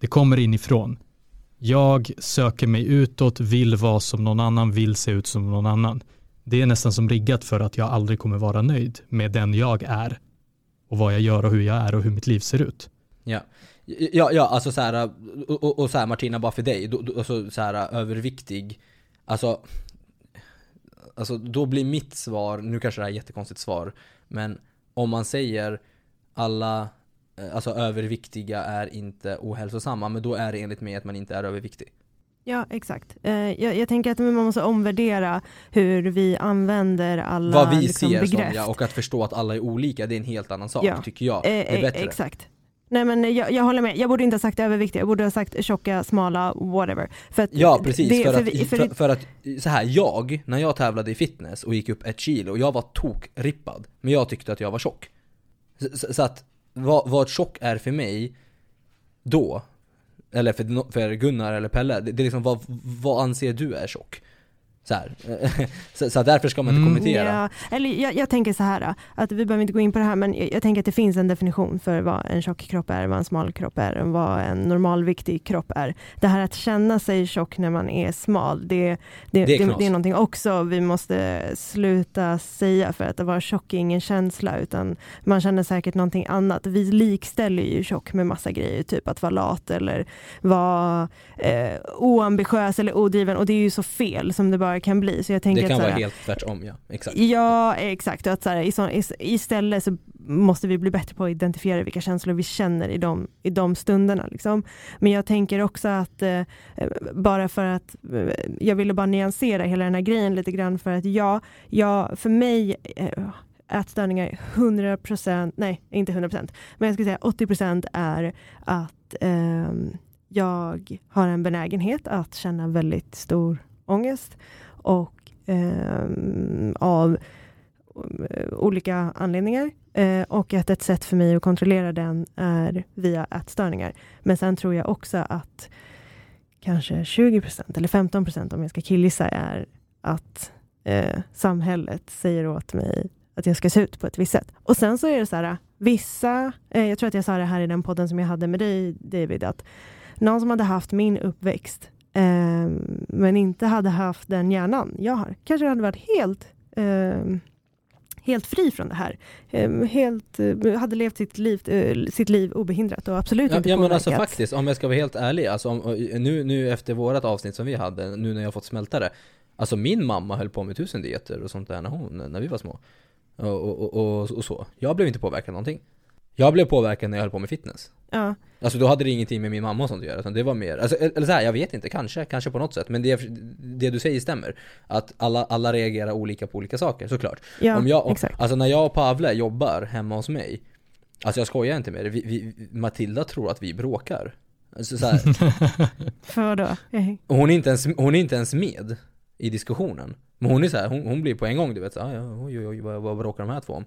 det kommer inifrån. Jag söker mig utåt, vill vara som någon annan, vill se ut som någon annan det är nästan som riggat för att jag aldrig kommer vara nöjd med den jag är och vad jag gör och hur jag är och hur mitt liv ser ut. Ja, ja, ja alltså så här, och, och så här Martina, bara för dig, då, då, alltså så här överviktig, alltså Alltså då blir mitt svar, nu kanske det här är ett jättekonstigt svar, men om man säger alla eh, Alltså överviktiga är inte ohälsosamma, men då är det enligt mig att man inte är överviktig. Ja, exakt. Eh, jag, jag, tänker att man måste omvärdera hur vi använder alla Vad vi liksom, ser begrepp. som, ja, och att förstå att alla är olika, det är en helt annan sak, ja. tycker jag. Det är eh, bättre. Exakt. Nej men jag, jag, håller med, jag borde inte ha sagt överviktiga, jag borde ha sagt tjocka, smala, whatever. För ja precis, det, för, för, att, för, för, för, att så här, jag, när jag tävlade i fitness och gick upp ett kilo, jag var tokrippad, men jag tyckte att jag var tjock. Så, så att vad, vad tjock är för mig då, eller för, för Gunnar eller Pelle, det, det är liksom vad, vad anser du är tjock? Så, här. <laughs> så, så därför ska man inte Mm. kommentera. Ja, eller jag, jag tänker så här, att vi behöver inte gå in på det här, men jag, jag tänker att det finns en definition för vad en tjock kropp är, vad en smal kropp är, vad en normalviktig kropp är. Det här att känna sig tjock när man är smal, det, det, Det är det, det är någonting också vi måste sluta säga, för att vara tjock är ingen känsla, utan man känner säkert någonting annat. Vi likställer ju tjock med massa grejer, typ att vara lat eller vara eh, oambitiös eller odriven, och det är ju så fel som det bara kan bli. Så jag tänker Det kan att, vara här, helt tvärtom, ja. Exakt. Ja, exakt. Att så här, i så, i, istället så måste vi bli bättre på att identifiera vilka känslor vi känner i de, i de stunderna. Liksom. Men jag tänker också att, eh, bara för att, eh, jag ville bara nyansera hela den här grejen lite grann för att ja, ja för mig eh, ätstörningar är 100%, nej inte 100%, men jag skulle säga 80% är att ehm, jag har en benägenhet att känna väldigt stor ångest och ehm, eh, av olika anledningar. Eh, och att ett sätt för mig att kontrollera den är via ätstörningar. Men sen tror jag också att kanske 20% eller 15% om jag ska killgissa är att eh, samhället säger åt mig att jag ska se ut på ett visst sätt. Och sen så är det så här, vissa, eh, jag tror att jag sa det här i den podden som jag hade med dig David, att någon som hade haft min uppväxt eh, men inte hade haft den hjärnan jag har, kanske hade varit helt eh, helt fri från det här. Eh, helt, eh, hade levt sitt liv, eh, sitt liv obehindrat och absolut Ja, inte ja men alltså faktiskt, om jag ska vara helt ärlig, alltså om, nu, nu efter vårat avsnitt som vi hade, nu när jag fått smälta det Alltså min mamma höll på med tusen dieter och sånt där när hon, när vi var små. Och, och, och, och så. Jag blev inte påverkad någonting Jag blev påverkad när jag höll på med fitness. Ja, Alltså då hade det ingenting med min mamma och sånt att göra, utan det var mer, alltså, eller så här, jag vet inte, kanske, kanske på något sätt. Men det, det du säger stämmer. Att alla, alla reagerar olika på olika saker, såklart. Ja om jag, exakt. Alltså när jag och Pavle jobbar hemma hos mig Alltså jag skojar inte med det, vi, vi, Matilda tror att vi bråkar. Alltså, så här, <laughs> För vadå? Hon, är inte ens, hon är inte ens med i diskussionen. Men hon är så här, hon, hon blir på en gång du vet så, här, "Ah, ja, oj oj oj vad, vad bråkar de här två om?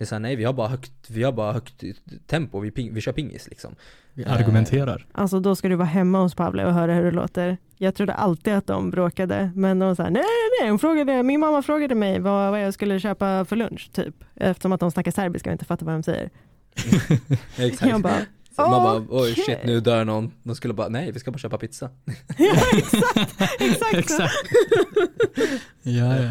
Det är såhär, nej vi har bara högt, vi har bara högt tempo, vi, ping, vi kör pingis liksom Vi argumenterar. Alltså då ska du vara hemma hos Pavle och höra hur det låter. Jag trodde alltid att de bråkade, men de sa nej, nej, hon frågade, min mamma frågade mig vad, vad jag skulle köpa för lunch, typ. Eftersom att de snackar serbiska och inte fattar vad de säger. <laughs> Exakt Jag bara, man bara, oj okej. shit nu dör någon De skulle bara, nej vi ska bara köpa pizza <laughs> ja exakt, exakt. <laughs> Exakt. ja, ja.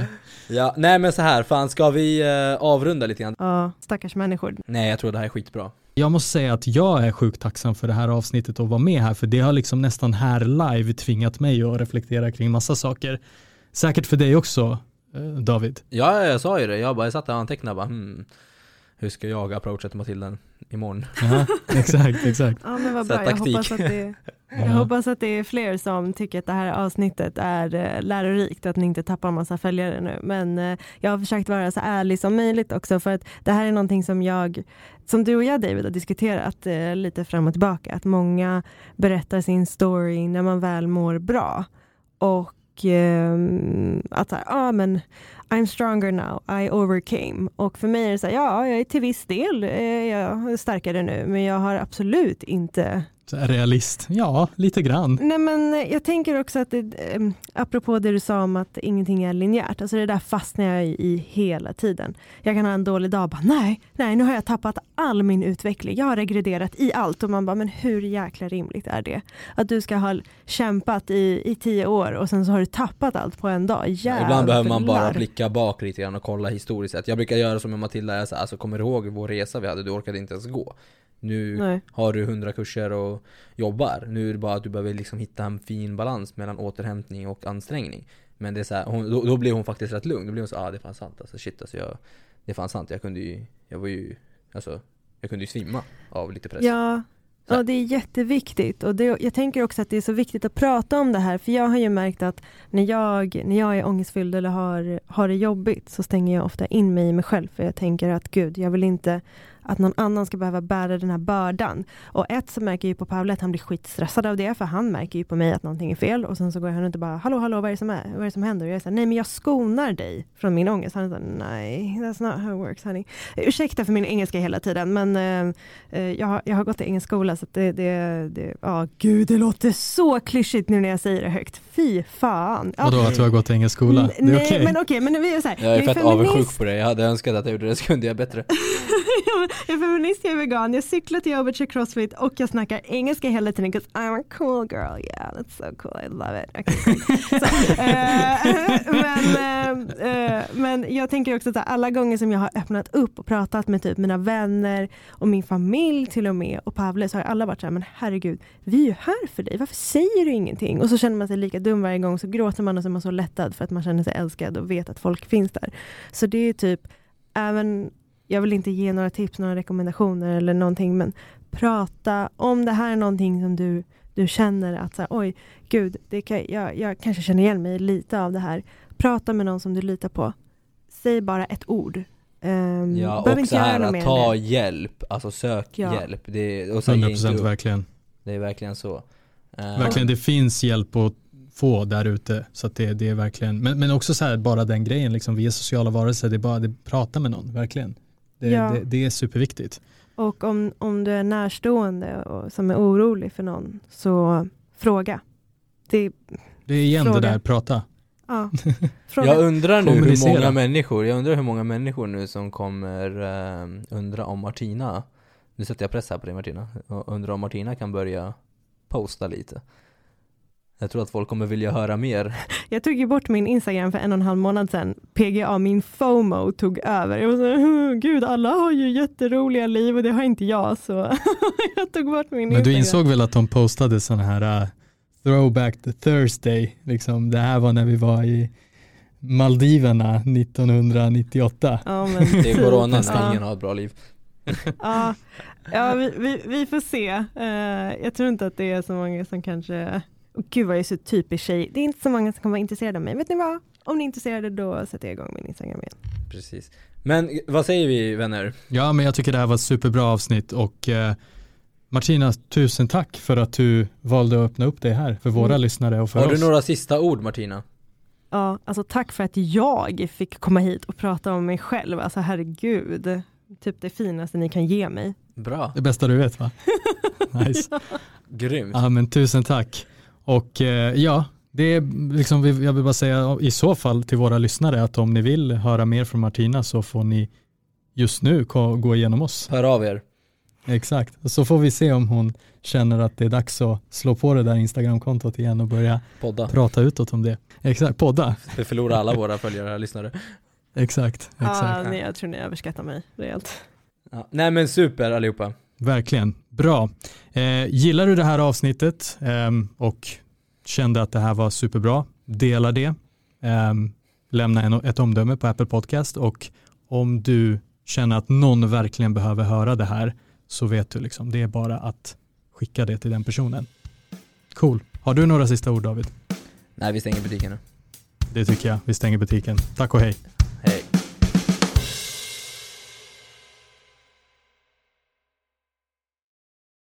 Ja, nej men så här, fan ska vi eh, avrunda lite grann? Ja, stackars människor. Nej jag tror det här är skitbra Jag måste säga att jag är sjukt tacksam för det här avsnittet och vara med här, för det har liksom nästan här live tvingat mig att reflektera kring massa saker. Säkert för dig också, eh, David. Ja, jag sa ju det. Jag bara, jag satt där och antecknade bara, hmm, hur ska jag approacha till Matilda imorgon? <laughs> Ja, exakt, exakt. Ja men vad bra, jag hoppas, att det, <laughs> jag Ja. hoppas att det är fler som tycker att det här avsnittet är eh, lärorikt, att ni inte tappar massa följare nu. Men eh, jag har försökt vara så ärlig som möjligt också, för att det här är någonting som jag, som du och jag David har diskuterat eh, lite fram och tillbaka, att många berättar sin story när man väl mår bra. Och eh, att så här, ah, men I'm stronger now, I overcame. Och för mig är det så här, ja, jag är till viss del eh, jag är starkare nu, men jag har absolut inte Realist, ja, lite grann. Nej men jag tänker också att det, eh, apropå det du sa om att ingenting är linjärt, alltså det där fastnar jag i, hela tiden. Jag kan ha en dålig dag och bara nej, nej nu har jag tappat all min utveckling, jag har regrederat i allt och man bara men hur jäkla rimligt är det? Att du ska ha kämpat i, i tio år och sen så har du tappat allt på en dag, Jävlar. Ibland behöver man bara blicka bak lite grann och kolla historiskt sett. Jag brukar göra som med Matilda, jag säger, alltså kommer du ihåg vår resa vi hade? Du orkade inte ens gå. Nu Nej. har du hundra kurser och jobbar. Nu är det bara att du behöver liksom hitta en fin balans mellan återhämtning och ansträngning. Men det är så här, hon, då, då blev hon faktiskt rätt lugn. Då blev hon så ah det är fan sant alltså. Shit alltså jag, det är fan sant. Jag kunde ju, jag var ju, alltså, jag kunde ju svimma av lite press. Ja, ja, det är jätteviktigt. Och det, jag tänker också att det är så viktigt att prata om det här. För jag har ju märkt att när jag, när jag är ångestfylld eller har, har det jobbigt så stänger jag ofta in mig i mig själv. För jag tänker att gud, jag vill inte att någon annan ska behöva bära den här bördan. Och ett så märker ju på Pavel att han blir skitstressad av det, för han märker ju på mig att någonting är fel. Och sen så går han och bara, hallå, hallå, vad är det som, är? Vad är det som händer? Och jag säger, nej men jag skonar dig från min ångest. Han säger, nej, that's not how it works honey. Ursäkta för min engelska hela tiden, men uh, jag, har, jag har gått i engelsk skola, så det, det, det, ja oh, gud, det låter så klyschigt nu när jag säger det högt. Fy fan. Ja. Vadå, att du har gått i engelsk skola? Det är nej, okej. men okej, men vi är så här, Jag är fett feminist. avundsjuk på det, jag hade önskat att jag gjorde det, så kunde jag bättre. <laughs> jag är feminist, jag är vegan, jag cyklar till jobbet, kör crossfit och jag snackar engelska hela tiden 'cause I'm a cool girl, yeah that's so cool, I love it. Okay, så, uh, <laughs> men, uh, men jag tänker också att alla gånger som jag har öppnat upp och pratat med typ mina vänner och min familj till och med och Pavle så har alla varit så här, men herregud, vi är ju här för dig, varför säger du ingenting? Och så känner man sig lika dum varje gång, så gråter man och så är man så lättad för att man känner sig älskad och vet att folk finns där. Så det är typ, även jag vill inte ge några tips, några rekommendationer eller någonting, men prata om det här är någonting som du, du känner att så här, oj, gud, det kan, jag, jag kanske känner igen mig lite av det här. Prata med någon som du litar på. Säg bara ett ord. Um, Ja, behöver och inte så göra här, att ta det. hjälp, alltså sök Ja. hjälp. Det, och sen ge inte 100% upp. verkligen. Det är verkligen så. Eh, Verkligen, det finns hjälp att få där ute. Så att det, det är verkligen, men, men också så här, bara den grejen, liksom, vi är sociala varelser, det är bara att prata med någon, verkligen. Det, Ja. det, det är superviktigt. Och om, om du är närstående och som är orolig för någon, så fråga. Det, Det är igen Fråga. det där, prata. ja, <laughs> fråga. Jag undrar nu hur många människor, jag undrar hur många människor nu som kommer eh, undra om Martina Nu sätter jag press här på dig Martina, undrar om Martina kan börja posta lite Jag tror att folk kommer vilja höra mer <laughs> Jag tog ju bort min Instagram för en och en halv månad sedan. PGA, min FOMO, tog över. Jag var så, "Huh, gud, alla har ju jätteroliga liv och det har inte jag, så <laughs> jag tog bort min Men Instagram. du insåg väl att de postade sådana här uh, throwback to Thursday, liksom, det här var när vi var i Maldiverna 1998. Ja, men Det är corona typ. när ingen har ett bra liv <laughs> Ja, ja vi, vi, vi får se. Eh, jag tror inte att det är så många som kanske, gud vad jag är så typisk tjej. Det är inte så många som kommer vara intresserade av mig. Vet ni vad? Om ni är intresserade då sätter jag igång min Instagram igen. Precis Men vad säger vi vänner? Ja, men jag tycker det här var ett superbra avsnitt och eh, Martina, tusen tack för att du valde att öppna upp det här för våra Mm. lyssnare och för Har oss. du några sista ord Martina? Ja, alltså tack för att jag fick komma hit och prata om mig själv. Alltså herregud, typ det finaste ni kan ge mig. Bra, Det bästa du vet va? <laughs> nice. grymt Ja, men tusen tack. Och eh, ja, det är liksom, jag vill bara säga i så fall till våra lyssnare att om ni vill höra mer från Martina så får ni just nu gå igenom oss. Hör av er Exakt, och så får vi se om hon känner att det är dags att slå på det där Instagramkontot igen och börja Podda prata utåt om det. Exakt, podda. Vi förlorar alla våra följare och lyssnare Exakt, exakt. nej, jag tror ni överskattar mig rejält. ja. Nej men super allihopa Verkligen, bra. Eh, gillar du det här avsnittet ehm, och kände att det här var superbra, dela det. Ehm, lämna en, ett omdöme på Apple Podcast och om du känner att någon verkligen behöver höra det här så vet du liksom, det är bara att skicka det till den personen. Cool. Har du några sista ord David? Nej vi stänger butiken nu Det tycker jag. Vi stänger butiken. Tack och hej.